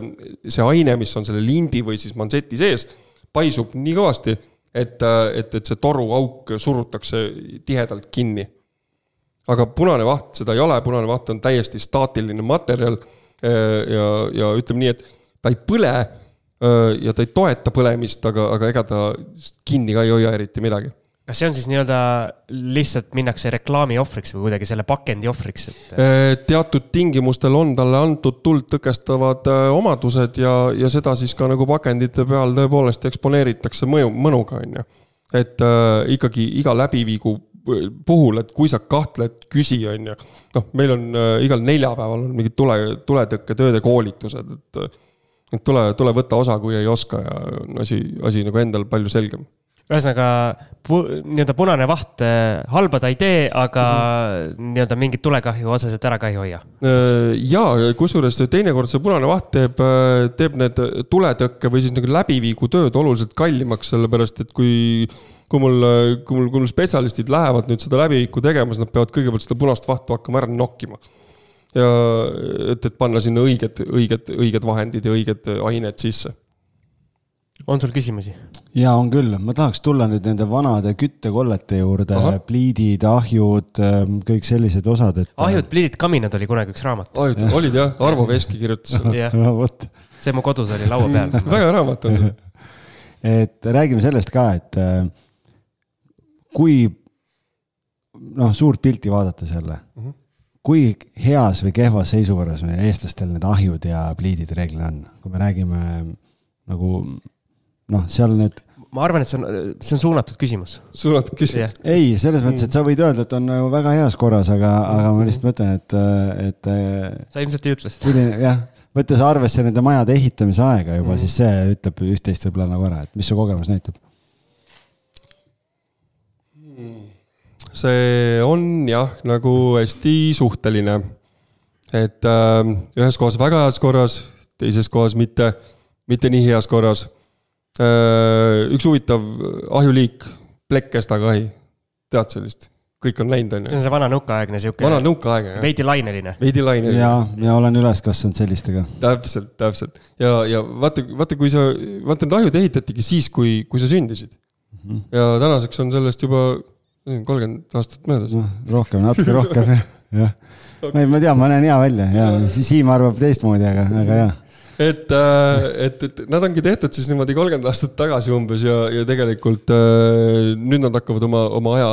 see aine, mis on selle lindi või siis manseti sees, paisub nii kõvasti, et, äh, et, et see toruauk surutakse tihedalt kinni aga punane vaht seda ei ole, punane vaht on täiesti staatiline materjal. Äh, ja, ja ütleme nii, et ta ei põle äh, ja ta ei toeta põlemist, aga, aga ega ta kinni ka ei hoia eriti midagi kas see on siis nii-öelda lihtsalt minnakse reklaami ohvriks või kuidagi selle pakendi ohvriks, et? Äh, teatud tingimustel on talle antud tuld tõkestavad omadused ja, ja seda siis ka nagu pakendite peal tõepoolest eksponeeritakse mõju, mõnuga, on ju. et äh, ikkagi iga läbiviigu puhul, et kui sa kahtled, küsi, on ju. noh, meil on äh, igal neljapäeval on mingid tule, tuletõkketööde koolitused, et. et tule, tule võta osa, kui ei oska ja on asi, asi nagu endal palju selgem ühesõnaga nii-öelda punane vaht äh, halba ta ei tee, aga mm -hmm. nii-öelda mingit tulekahju otseselt ära ka ei hoia. Äh, ja kusjuures teinekord see punane vaht teeb, äh, teeb need tuletõkke või siis nagu läbiviigutööd oluliselt kallimaks, sellepärast et kui kui mul, kui mul, kui mul spetsialistid lähevad nüüd seda läbiviiku tegema, siis nad peavad kõigepealt seda punast vahtu hakkama ära nokkima. ja et, et panna sinna õiged, õiged, õiged vahendid ja õiged ained sisse. on sul küsimusi? ja on küll, ma tahaks tulla nüüd nende vanade küttekollete juurde, pliidid, ahjud, ähm, kõik sellised osad, et. ahjud, pliidid, kaminad oli kunagi üks raamat. ahjud olid jah, Arvo Veski kirjutas vot. see mu kodus oli laua peal väga hea raamat on see et räägime sellest ka, et äh, kui noh, suurt pilti vaadates jälle mm, -hmm. kui heas või kehvas seisukorras meil eestlastel need ahjud ja pliidid reeglina on, kui me räägime nagu noh, seal need ma arvan, et see on, see on suunatud küsimus. suunatud küsimus? ei, selles mõttes, et sa võid öelda, et on nagu väga heas korras, aga, aga ma lihtsalt mõtlen, et, et. sa ilmselt ei ütle seda. jah, võttes arvesse nende majade ehitamise aega juba mm., siis see ütleb üht-teist võib-olla nagu ära, et mis su kogemus näitab? See on jah, nagu hästi suhteline. et äh, ühes kohas väga heas korras, teises kohas mitte, mitte nii heas korras äh,. üks huvitav ahjuliik, plekkkestakahi, tead sellist? kõik on läinud, on ju. see on see vana nõukaaegne sihuke. vana nõukaaegne, veidi laineline. veidi laineline. ja, ja olen üles kasvanud sellistega. täpselt, täpselt ja, ja vaata, vaata, kui sa, vaata need ahjud ehitatigi siis, kui, kui sa sündisid mm. -hmm. ja tänaseks on sellest juba kolmkümmend aastat möödas no,. rohkem, natuke rohkem jah. ma ei, ma tean, ma näen hea välja ja Siim arvab teistmoodi, aga, aga jah et, äh, et, et nad ongi tehtud siis niimoodi kolmkümmend aastat tagasi umbes ja, ja tegelikult äh, nüüd nad hakkavad oma, oma aja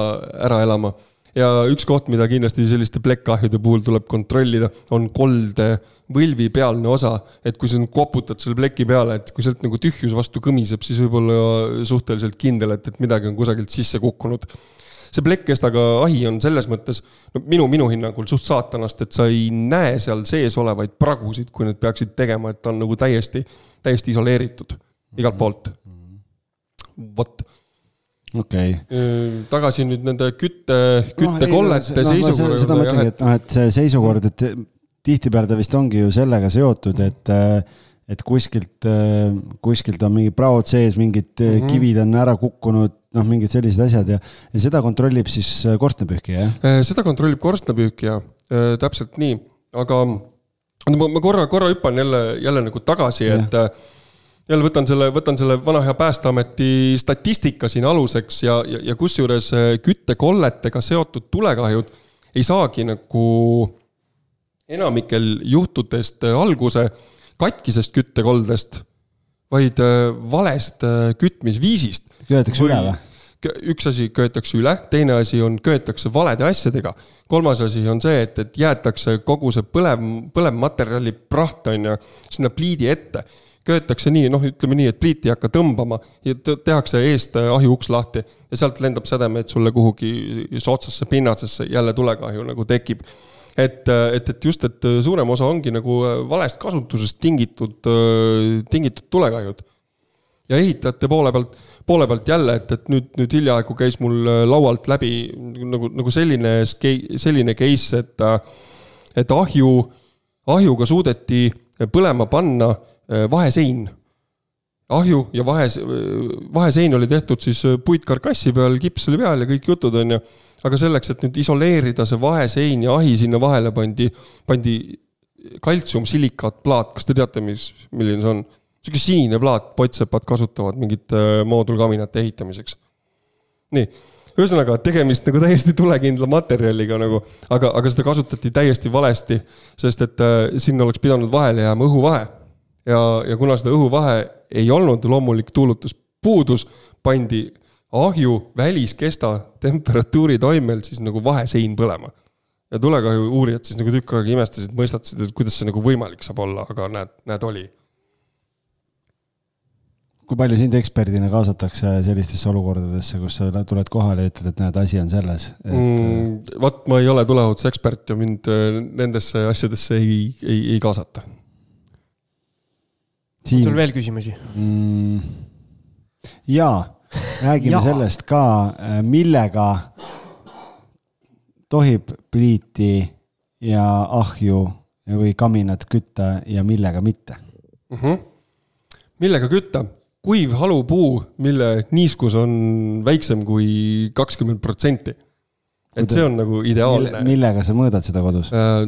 ära elama. ja üks koht, mida kindlasti selliste plekkahjude puhul tuleb kontrollida, on kolde võlvi pealne osa. et kui sa koputad selle pleki peale, et kui sealt nagu tühjus vastu kõmiseb, siis võib olla suhteliselt kindel, et, et midagi on kusagilt sisse kukkunud see plekkkestaga ahi on selles mõttes, no minu, minu hinnangul suht saatanast, et sa ei näe seal sees olevaid pragusid, kui need peaksid tegema, et ta on nagu täiesti, täiesti isoleeritud igalt poolt. vot okei okay.. tagasi nüüd nende kütte, küttekollete no, seisukorra juurde. seda mõtlengi, et noh, et see seisukord, et tihtipeale ta vist ongi ju sellega seotud, et et kuskilt, kuskilt on mingi praod sees, mingid mm -hmm. kivid on ära kukkunud, noh, mingid sellised asjad ja, ja seda kontrollib siis äh, korstnapühkija, jah? Äh, seda kontrollib korstnapühkija, äh, täpselt nii, aga ma, ma korra, korra hüppan jälle, jälle nagu tagasi, et jälle võtan selle, võtan selle vana hea Päästeameti statistika siin aluseks ja, ja, ja kusjuures küttekolletega seotud tulekahjud ei saagi nagu enamikel juhtudest alguse katkisest küttekoldest vaid äh, valest äh, kütmisviisist. köetakse üle või? üks asi köetakse üle, teine asi on, köetakse valede asjadega. kolmas asi on see, et, et jäetakse kogu see põlev, põlevmaterjali praht on ju sinna pliidi ette. köetakse nii, noh, ütleme nii, et pliiti ei hakka tõmbama ja tehakse eest äh, ahjuuks lahti ja sealt lendab sädemeid sulle kuhugi sootsasse pinnasesse, jälle tulekahju nagu tekib et, et, et just, et suurem osa ongi nagu valest kasutusest tingitud, tingitud tulekahjud. ja ehitajate poole pealt, poole pealt jälle, et, et nüüd, nüüd hiljaaegu käis mul laualt läbi nagu, nagu selline, selline case, et, et ahju, ahjuga suudeti põlema panna vahesein ahju ja vahe, vahesein oli tehtud siis puitkarkassi peal, kips oli peal ja kõik jutud, on ju aga selleks, et nüüd isoleerida see vahesein ja ahi sinna vahele pandi, pandi kaltsiumsilikaatplaat, kas te teate, mis, milline see on? sihuke sinine plaat, pottsepad kasutavad mingite äh, moodulkaminate ehitamiseks. nii, ühesõnaga tegemist nagu täiesti tulekindla materjaliga nagu, aga, aga seda kasutati täiesti valesti, sest et äh, sinna oleks pidanud vahele jääma õhuvahe. ja, ja kuna seda õhuvahe ei olnud, loomulik tuulutus puudus, pandi ahju väliskesta temperatuuri toimel siis nagu vahesein põlema. ja tulekahju uurijad siis nagu tükk aega imestasid, mõistatasid, et kuidas see nagu võimalik saab olla, aga näed, näed, oli. kui palju sind eksperdina kaasatakse sellistesse olukordadesse, kus sa tuled kohale ja ütled, et näed, asi on selles et...? Mm, vot ma ei ole tuleohutusekspert ja mind äh, nendesse asjadesse ei, ei, ei kaasata. Siin... on sul veel küsimusi mm,? jaa räägime sellest ka, äh, millega tohib pliiti ja ahju või kaminat kütta ja millega mitte uh? Mhm. -huh. millega kütta? kuiv halupuu, mille niiskus on väiksem kui kakskümmend protsenti. et see on nagu ideaalne. millega sa mõõdad seda kodus äh,?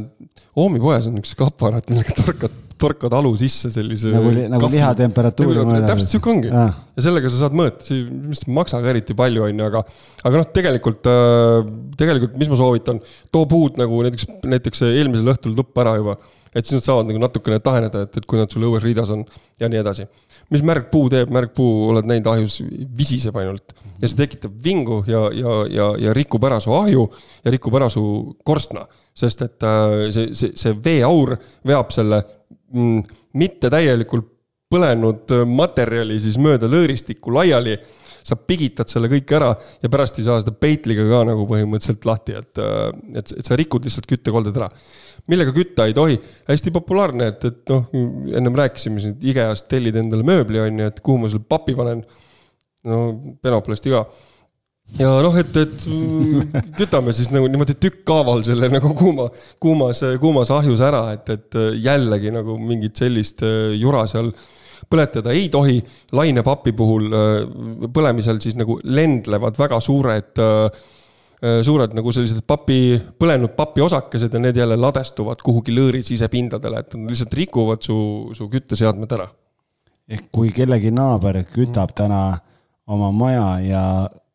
Oomi poes on üks aparaat, millega torkad torkad alu sisse sellise. nagu, nagu liha temperatuuri mõõdab. täpselt sihuke ongi ah. ja sellega sa saad mõõta, see vist ei maksa ka eriti palju, on ju, aga, aga noh, tegelikult, äh, tegelikult, mis ma soovitan, too puud nagu näiteks, näiteks eelmisel õhtul tuppa ära juba et siis nad saavad nagu natukene taheneda, et, et kui nad sul õues riidas on ja nii edasi. mis märgpuu teeb, märgpuu oled näinud ahjus, visiseb ainult ja see tekitab vingu ja, ja, ja, ja rikub ära su ahju ja rikub ära su korstna. sest et äh, see, see, see veeaur veab selle mitte täielikult põlenud materjali siis mööda lõõristikku laiali sa pigitad selle kõik ära ja pärast ei saa seda peitliga ka nagu põhimõtteliselt lahti, et, et, et sa rikud lihtsalt küttekolded ära. millega kütta ei tohi, hästi populaarne, et, et noh, ennem rääkisime siin, et IKEA-st tellid endale mööbli, on ju, et kuhu ma selle papi panen. no Penoplasti ka ja noh, et, et kütame siis nagu niimoodi tükkhaaval selle nagu kuuma, kuumas, kuumas ahjus ära, et, et jällegi nagu mingit sellist äh, jura seal põletada ei tohi. lainepapi puhul äh, põlemisel siis nagu lendlevad väga suured, äh, suured nagu sellised papi, põlenud papiosakesed ja need jälle ladestuvad kuhugi lõõri sisepindadele, et nad lihtsalt rikuvad su, su kütteseadmed ära. ehk kui kellegi naaber kütab täna oma maja ja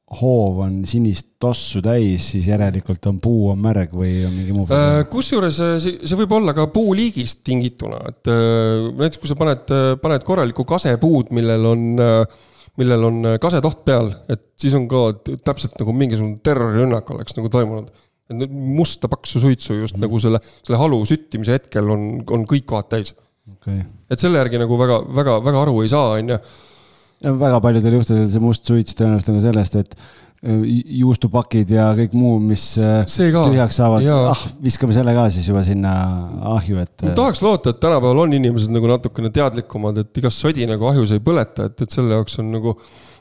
hoov on sinist tossu täis, siis järelikult on puu on märg või on mingi muu äh,? kusjuures äh, see, see võib olla ka puuliigist tingituna, et äh, näiteks kui sa paned, paned korraliku kasepuud, millel on, millel on kasetoht peal, et siis on ka täpselt nagu mingisugune terrorirünnak oleks nagu toimunud. et musta paksu suitsu just mm. nagu selle, selle halu süttimise hetkel on, on kõik kohad täis okay.. et selle järgi nagu väga, väga, väga aru ei saa, on ju väga paljudel juhtudel see must suits tõenäoliselt on ka sellest, et äh, juustupakid ja kõik muu, mis äh, tühjaks saavad, ah, viskame selle ka siis juba sinna ahju, et. tahaks loota, et tänapäeval on inimesed nagu natukene teadlikumad, et igast sodi nagu ahjus ei põleta, et, et selle jaoks on nagu,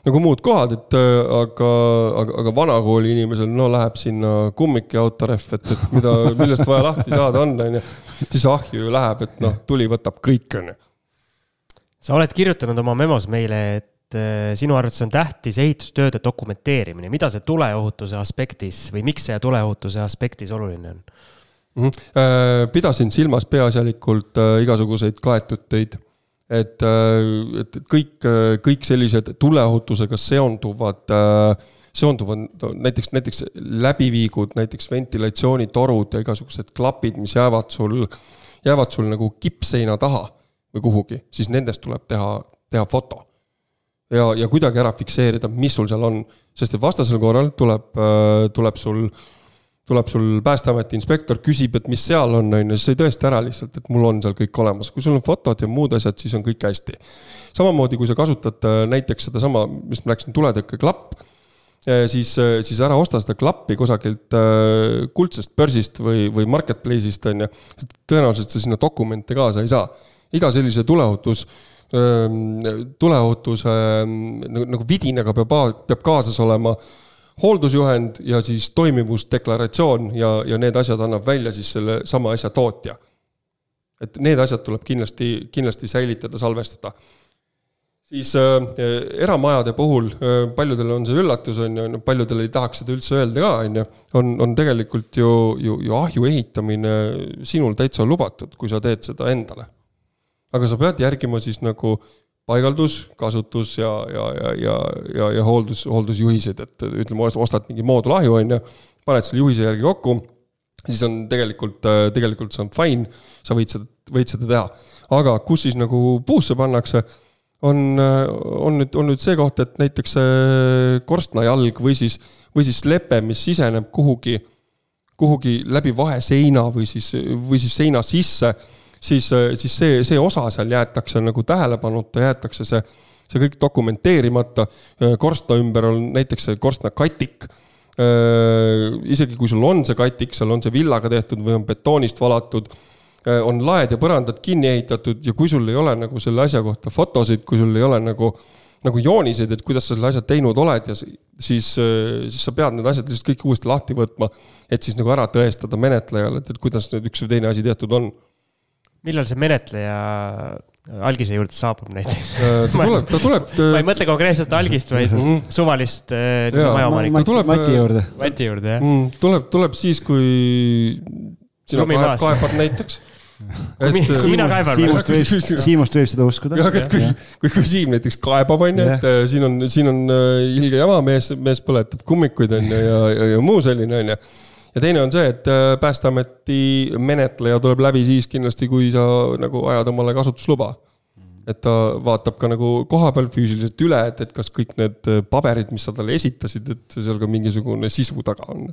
nagu muud kohad, et äh, aga, aga, aga vanakooli inimesel, no läheb sinna kummik ja autorehv, et, et mida, millest vaja lahti saada on, on ju. siis ahju ju läheb, et noh, tuli võtab kõik, on ju sa oled kirjutanud oma memos meile, et äh, sinu arvates on tähtis ehitustööde dokumenteerimine, mida see tuleohutuse aspektis või miks see tuleohutuse aspektis oluline on mm? -hmm. pidasin silmas peaasjalikult äh, igasuguseid kaetud töid. et, et kõik, kõik sellised tuleohutusega seonduvad, seonduvad näiteks, näiteks läbiviigud, näiteks ventilatsioonitorud ja igasugused klapid, mis jäävad sul, jäävad sul nagu kippseina taha või kuhugi, siis nendest tuleb teha, teha foto. ja, ja kuidagi ära fikseerida, mis sul seal on, sest et vastasel korral tuleb, äh, tuleb sul, tuleb sul Päästeameti inspektor, küsib, et mis seal on, on ju, siis ei tõesta ära lihtsalt, et mul on seal kõik olemas, kui sul on fotod ja muud asjad, siis on kõik hästi. samamoodi, kui sa kasutad äh, näiteks sedasama, mis ma rääkisin, tuletõkkeklapp äh, siis, siis ära osta seda klappi kusagilt kuldsest börsist või, või marketplace'ist on ju, tõenäoliselt sa sinna dokumente kaasa ei saa iga sellise tuleohutus, tuleohutuse nagu, nagu vidinaga peab, peab kaasas olema hooldusjuhend ja siis toimivusdeklaratsioon ja, ja need asjad annab välja siis selle sama asja tootja. et need asjad tuleb kindlasti, kindlasti säilitada, salvestada. siis äh, eramajade puhul äh, paljudele on see üllatus, on ju, paljudele ei tahaks seda üldse öelda ka, on ju, on, on tegelikult ju, ju, ju ahju ehitamine sinul täitsa lubatud, kui sa teed seda endale aga sa pead järgima siis nagu paigaldus, kasutus ja, ja, ja, ja, ja, ja hooldus, hooldusjuhiseid, et ütleme, ostad mingi moodulahju, on ju, paned selle juhise järgi kokku, siis on tegelikult, tegelikult see on fine, sa võid seda, võid seda teha. aga kus siis nagu puusse pannakse, on, on nüüd, on nüüd see koht, et näiteks korstnajalg või siis, või siis lepe, mis siseneb kuhugi, kuhugi läbi vaheseina või siis, või siis seina sisse siis, äh, siis see, see osa seal jäetakse nagu tähelepanuta, jäetakse see, see kõik dokumenteerimata. Äh, korstna ümber on näiteks see korstna katik. Äh, isegi kui sul on see katik, seal on see villaga tehtud või on betoonist valatud on laed ja põrandad kinni ehitatud ja kui sul ei ole nagu selle asja kohta fotosid, kui sul ei ole nagu, nagu jooniseid, et kuidas sa selle asja teinud oled ja siis, siis sa pead need asjad lihtsalt kõik uuesti lahti võtma. et siis nagu ära tõestada menetlejale, et, et kuidas nüüd üks või teine asi tehtud on millal see menetleja algise juurde saabub näiteks äh, ta tuleb, ta tuleb ma ei mõtle konkreetselt algist, vaid -hmm. suvalist äh, majaomanikku. tuleb Mati juurde. Mati juurde, jah mm,. tuleb, tuleb siis, kui sina kaeb, kaebad näiteks. Siimust võib, Siimust võib seda uskuda. jah, et kui, kui, kui Siim näiteks kaebab, on ju, et äh, siin on, siin on ilge jama, mees, mees põletab kummikuid, on ju, ja, ja, ja muu selline, on ju ja teine on see, et äh, Päästeameti menetleja tuleb läbi siis kindlasti, kui sa nagu ajad omale kasutusluba. et ta vaatab ka nagu kohapeal füüsiliselt üle, et, et kas kõik need äh, paberid, mis sa talle esitasid, et seal ka mingisugune sisu taga on.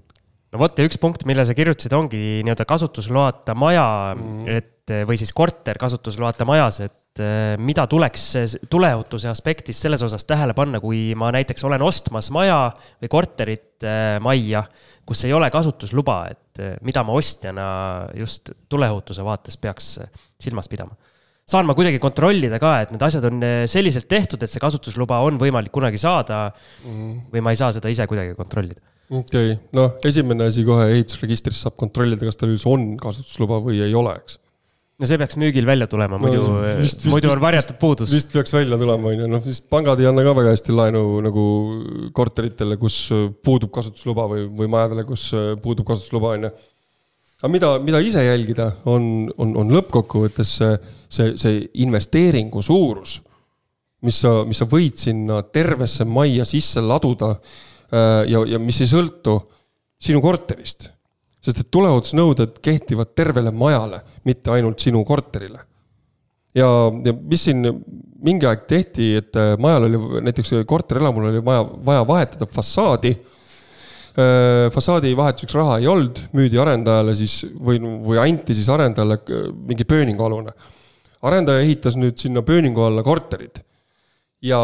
no vot ja üks punkt, mille sa kirjutasid, ongi nii-öelda kasutusloata maja mm., et või siis korter kasutusloata majas, et et äh, mida tuleks tuleohutuse aspektist selles osas tähele panna, kui ma näiteks olen ostmas maja või korterit äh, majja, kus ei ole kasutusluba, et äh, mida ma ostjana just tuleohutuse vaates peaks silmas pidama? saan ma kuidagi kontrollida ka, et need asjad on selliselt tehtud, et see kasutusluba on võimalik kunagi saada mm. või ma ei saa seda ise kuidagi kontrollida okei okay., noh, esimene asi kohe ehitusregistris saab kontrollida, kas tal üldse on kasutusluba või ei ole, eks no see peaks müügil välja tulema, muidu no,, muidu on varjatud puudus. vist peaks välja tulema, on ju, noh, vist pangad ei anna ka väga hästi laenu nagu korteritele, kus puudub kasutusluba või, või majadele, kus puudub kasutusluba, on ju. aga mida, mida ise jälgida, on, on, on lõppkokkuvõttes see, see, see investeeringu suurus, mis sa, mis sa võid sinna tervesse majja sisse laduda äh, ja, ja mis ei sõltu sinu korterist sest et tuleohutusnõuded kehtivad tervele majale, mitte ainult sinu korterile. ja, ja mis siin mingi aeg tehti, et äh, majal oli, näiteks korterelamul oli vaja, vaja vahetada fassaadi. Äh, fassaadi vahetuseks raha ei olnud, müüdi arendajale siis või, või anti siis arendajale äh, mingi pööningualune. arendaja ehitas nüüd sinna pööningu alla korterid ja,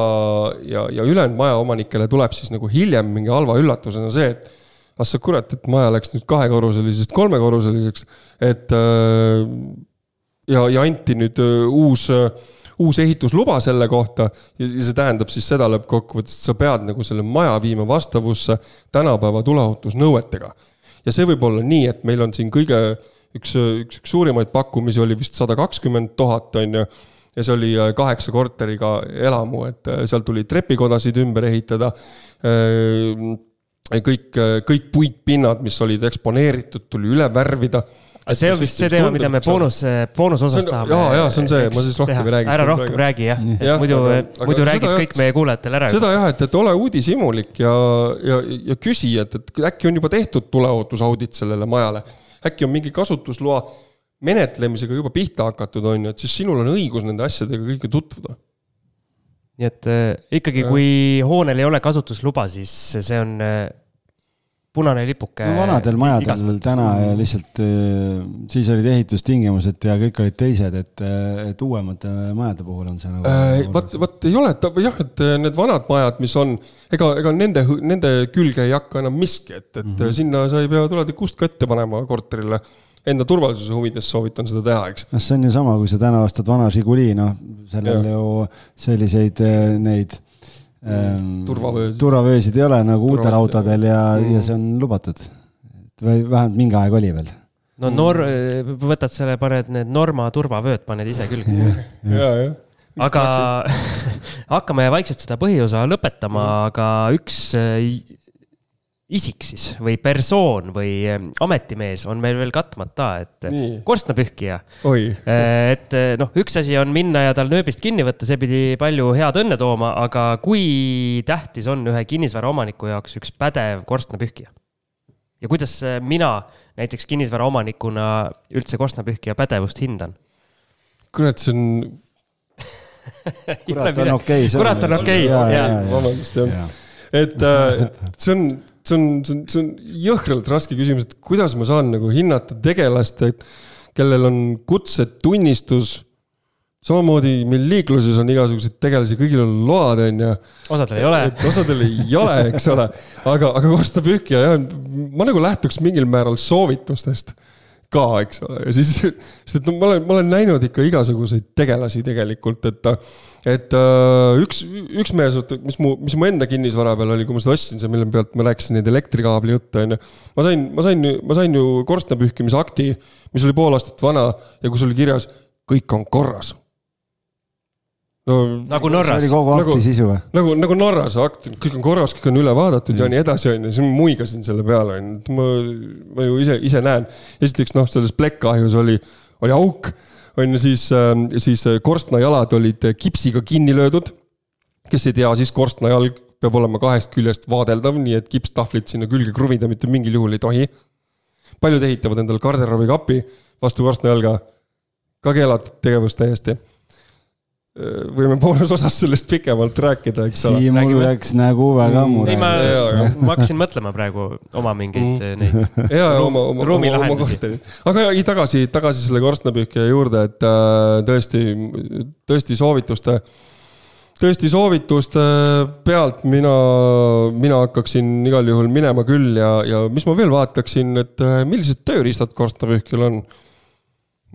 ja, ja ülejäänud majaomanikele tuleb siis nagu hiljem mingi halva üllatusena see, et ah sa kurat, et maja läks nüüd kahekorruselisest kolmekorruseliseks, et äh, ja, ja anti nüüd äh, uus, äh, uus ehitusluba selle kohta ja see tähendab siis seda lõppkokkuvõttes, et sa pead nagu selle maja viima vastavusse tänapäeva tuleohutusnõuetega. ja see võib olla nii, et meil on siin kõige, üks, üks, üks suurimaid pakkumisi oli vist sada kakskümmend tuhat, on ju ja see oli kaheksa korteriga elamu, et seal tuli trepikodasid ümber ehitada kõik, kõik puitpinnad, mis olid eksponeeritud, tuli üle värvida. see on vist see teema, mida me boonus, boonusosas tahame. ja, ja see on see, ma siis rohkem ei räägi. ära rohkem räägi jah ja,, muidu, muidu räägid kõik meie kuulajatele ära. seda jah, et, et ole uudishimulik ja, ja, ja küsi, et, et äkki on juba tehtud tuleohutusaudit sellele majale. äkki on mingi kasutusloa menetlemisega juba pihta hakatud, on ju, et siis sinul on õigus nende asjadega kõike tutvuda nii et äh, ikkagi, kui hoonel ei ole kasutusluba, siis see on äh, punane lipuke. no vanadel majadel igas... täna lihtsalt, äh, siis olid ehitustingimused ja kõik olid teised, et, et uuemate majade puhul on see nagu äh,. vot, vot ei ole, et jah, et need vanad majad, mis on, ega, ega nende, nende külge ei hakka enam miski, et, et mm -hmm. sinna sa ei pea tulevikku ust ka ette panema korterile enda turvalisuse huvides soovitan seda teha, eks. noh, see on ju sama, kui sa täna ostad vana Žiguli, noh, sellel ja. ju selliseid neid ähm, turvavöösid. turvavöösid ei ole nagu uutel autodel ja mm., ja see on lubatud. või vähemalt mingi aeg oli veel. no nor-, võtad selle, paned need Norma turvavööd, paned ise külge ja, ja, ja. aga hakkame vaikselt seda põhiosa lõpetama, aga üks isik siis või persoon või ametimees on meil veel katmata, et Nii. korstnapühkija. Äh, et äh, noh, üks asi on minna ja tal nööbist kinni võtta, see pidi palju head õnne tooma, aga kui tähtis on ühe kinnisvaraomaniku jaoks üks pädev korstnapühkija? ja kuidas äh, mina näiteks kinnisvaraomanikuna üldse korstnapühkija pädevust hindan? kurat, see on kurat on okei okay,. kurat on okei okay., jaa. vabandust, jah. et, et see on see on, see on, see on jõhkralt raske küsimus, et kuidas ma saan nagu hinnata tegelast, et kellel on kutsetunnistus. samamoodi meil liikluses on igasuguseid tegelasi, kõigil on load, on ju. osadel ei ole. osadel ei ole, eks ole, aga, aga korstapühkija jah, ma nagu lähtuks mingil määral soovitustest ka, eks ole, ja siis, sest et no ma olen, ma olen näinud ikka igasuguseid tegelasi tegelikult, et et uh, üks, üks mees, mis mu, mis mu enda kinnisvara peal oli, kui ma seda ostsin, see, mille pealt ma rääkisin neid elektrikaabli jutte, onju. ma sain, ma sain, ma sain ju korstnapühkimise akti, mis oli pool aastat vana ja kus oli kirjas, kõik on korras no nagu Norras. see oli kogu akti nagu, sisu või? nagu, nagu Norras akt, kõik on korras, kõik on üle vaadatud mm. ja nii edasi, onju, siis ma muigasin selle peale, onju, ma, ma ju ise, ise näen. esiteks noh, selles plekkahjus oli, oli auk on ju, siis, ähm, siis äh, korstnajalad olid äh, kipsiga kinni löödud. kes ei tea, siis korstnajalg peab olema kahest küljest vaadeldav, nii et kipstahvlit sinna külge kruvida mitte mingil juhul ei tohi. paljud ehitavad endale garderoobi kapi vastu korstnajalga. ka keelatud tegevus täiesti. Võime pooles osas sellest pikemalt rääkida, eks ole. Siimul läks nägu väga mm. murelikuks. ei, ma, ma hakkasin mõtlema praegu oma mingeid mm. neid ja, ja oma, oma, oma, oma korterid. aga ei, tagasi, tagasi selle korstnapühkija juurde, et äh, tõesti, tõesti soovituste, tõesti soovituste pealt mina, mina hakkaksin igal juhul minema küll ja, ja mis ma veel vaataksin, et äh, millised tööriistad korstnapühkjal on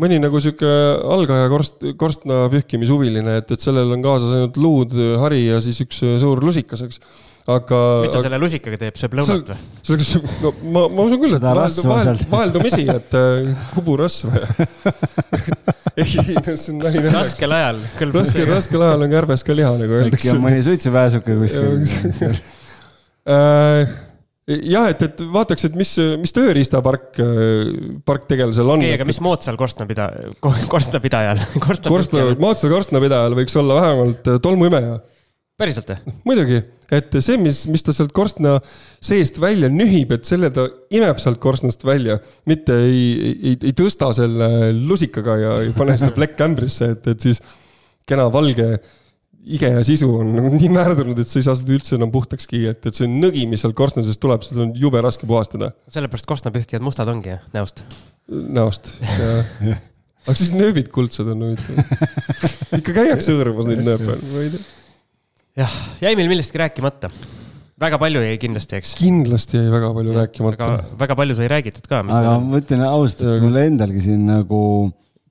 mõni nagu sihuke algaja korst, korstna pühkimishuviline, et, et sellel on kaasas ainult luud, hari ja siis üks suur lusikas, eks. aga. mis ta selle lusikaga teeb, sööb lõunat või? no ma, ma usun küll, et vahel, vahel, vaheldumisi, et äh, kuburasva ei, see on nali naljakas. raskel ajal see. raskel ajal on kärbes ka liha, nagu öeldakse. äkki on mõni suitsupääsuke kuskil äh, jah, et, et vaataks, et mis, mis tööriistapark, parktegelasel on. okei aga mis moodsal korstnapida-, korstnapidajal korstna, moodsal korstnapidajal võiks olla vähemalt tolmuimeja. päriselt või? muidugi, et see, mis, mis ta sealt korstna seest välja nühib, et selle ta imeb sealt korstnast välja, mitte ei, ei, ei tõsta selle lusikaga ja ei pane seda plekkkämbrisse, et, et siis kena valge ige ja sisu on nagu nii määrdunud, et sa ei saa seda üldse enam puhtakski, et, et see nõgi, mis sealt korstnasest tuleb, seda on jube raske puhastada. sellepärast korstnapühkijad mustad ongi jah, näost? näost, jah. aga siis nööbid kuldsed on huvitav ikka käiakse hõõrumas neid nööpe, ma ei tea. jah, jäi meil millestki rääkimata. väga palju jäi kindlasti, eks? kindlasti jäi väga palju ja, rääkimata. väga palju sai räägitud ka. aga ma ütlen ausalt, et mul endalgi siin nagu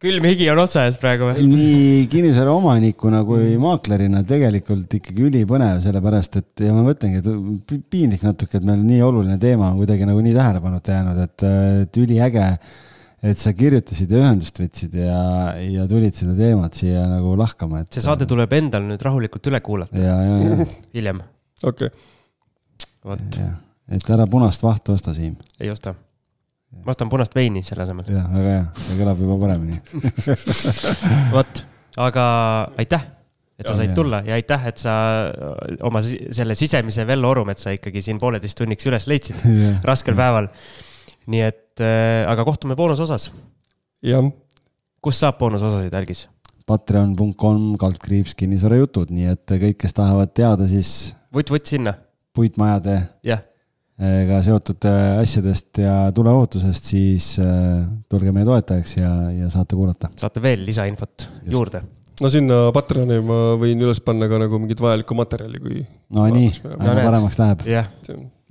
külm higi on otsa ees praegu või? nii kinnisvara omanikuna kui maaklerina tegelikult ikkagi ülipõnev, sellepärast et ja ma mõtlengi, et piinlik natuke, et meil nii oluline teema on kuidagi nagu nii tähelepanuta jäänud, et, et üliäge, et sa kirjutasid ja ühendust võtsid ja, ja tulid seda teemat siia nagu lahkama, et. see saade tuleb endal nüüd rahulikult üle kuulata. ja, ja, ja. hiljem. okei okay.. vot. et ära punast vahtu osta, Siim. ei osta ma ostan punast veini selle asemel. jah, väga hea, see kõlab juba paremini vot, aga aitäh, et sa said ja. tulla ja aitäh, et sa oma selle sisemise Vello Orumetsa ikkagi siin pooleteist tunniks üles leidsid raskel päeval. nii et äh,, aga kohtume boonusosas. jah. kus saab boonusosasid, Algis? Patreon.com kaldkriips kinnisvarajutud, nii et kõik, kes tahavad teada, siis. vutt-vutt sinna. puitmajade. jah ka seotud äh, asjadest ja tuleohutusest, siis äh, tulge meie toetajaks ja, ja saate kuulata. saate veel lisainfot Just. juurde. no sinna Patreoni ma võin üles panna ka nagu mingit vajalikku materjali, kui. no nii, aina no, paremaks läheb yeah..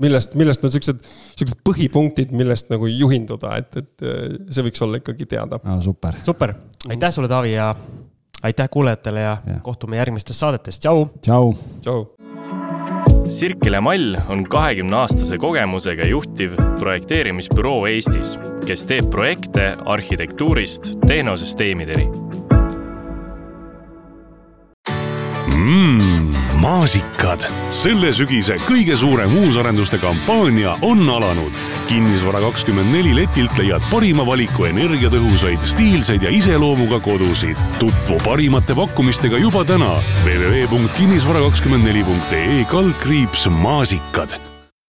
millest, millest on siuksed, siuksed põhipunktid, millest nagu juhinduda, et, et äh, see võiks olla ikkagi teada no,. super. super, aitäh sulle, Taavi ja aitäh kuulajatele ja, ja. kohtume järgmistes saadetes, tšau. tšau. tšau. Sirkele Mall on kahekümne aastase kogemusega juhtiv projekteerimisbüroo Eestis, kes teeb projekte arhitektuurist tehnosüsteemideni mm,. Maasikad, selle sügise kõige suurem uusarenduste kampaania on alanud. kinnisvara kakskümmend neli letilt leiad parima valiku energiatõhusaid, stiilseid ja iseloomuga kodusid. tutvu parimate pakkumistega juba täna www.kinnisvara24.ee kaldkriips maasikad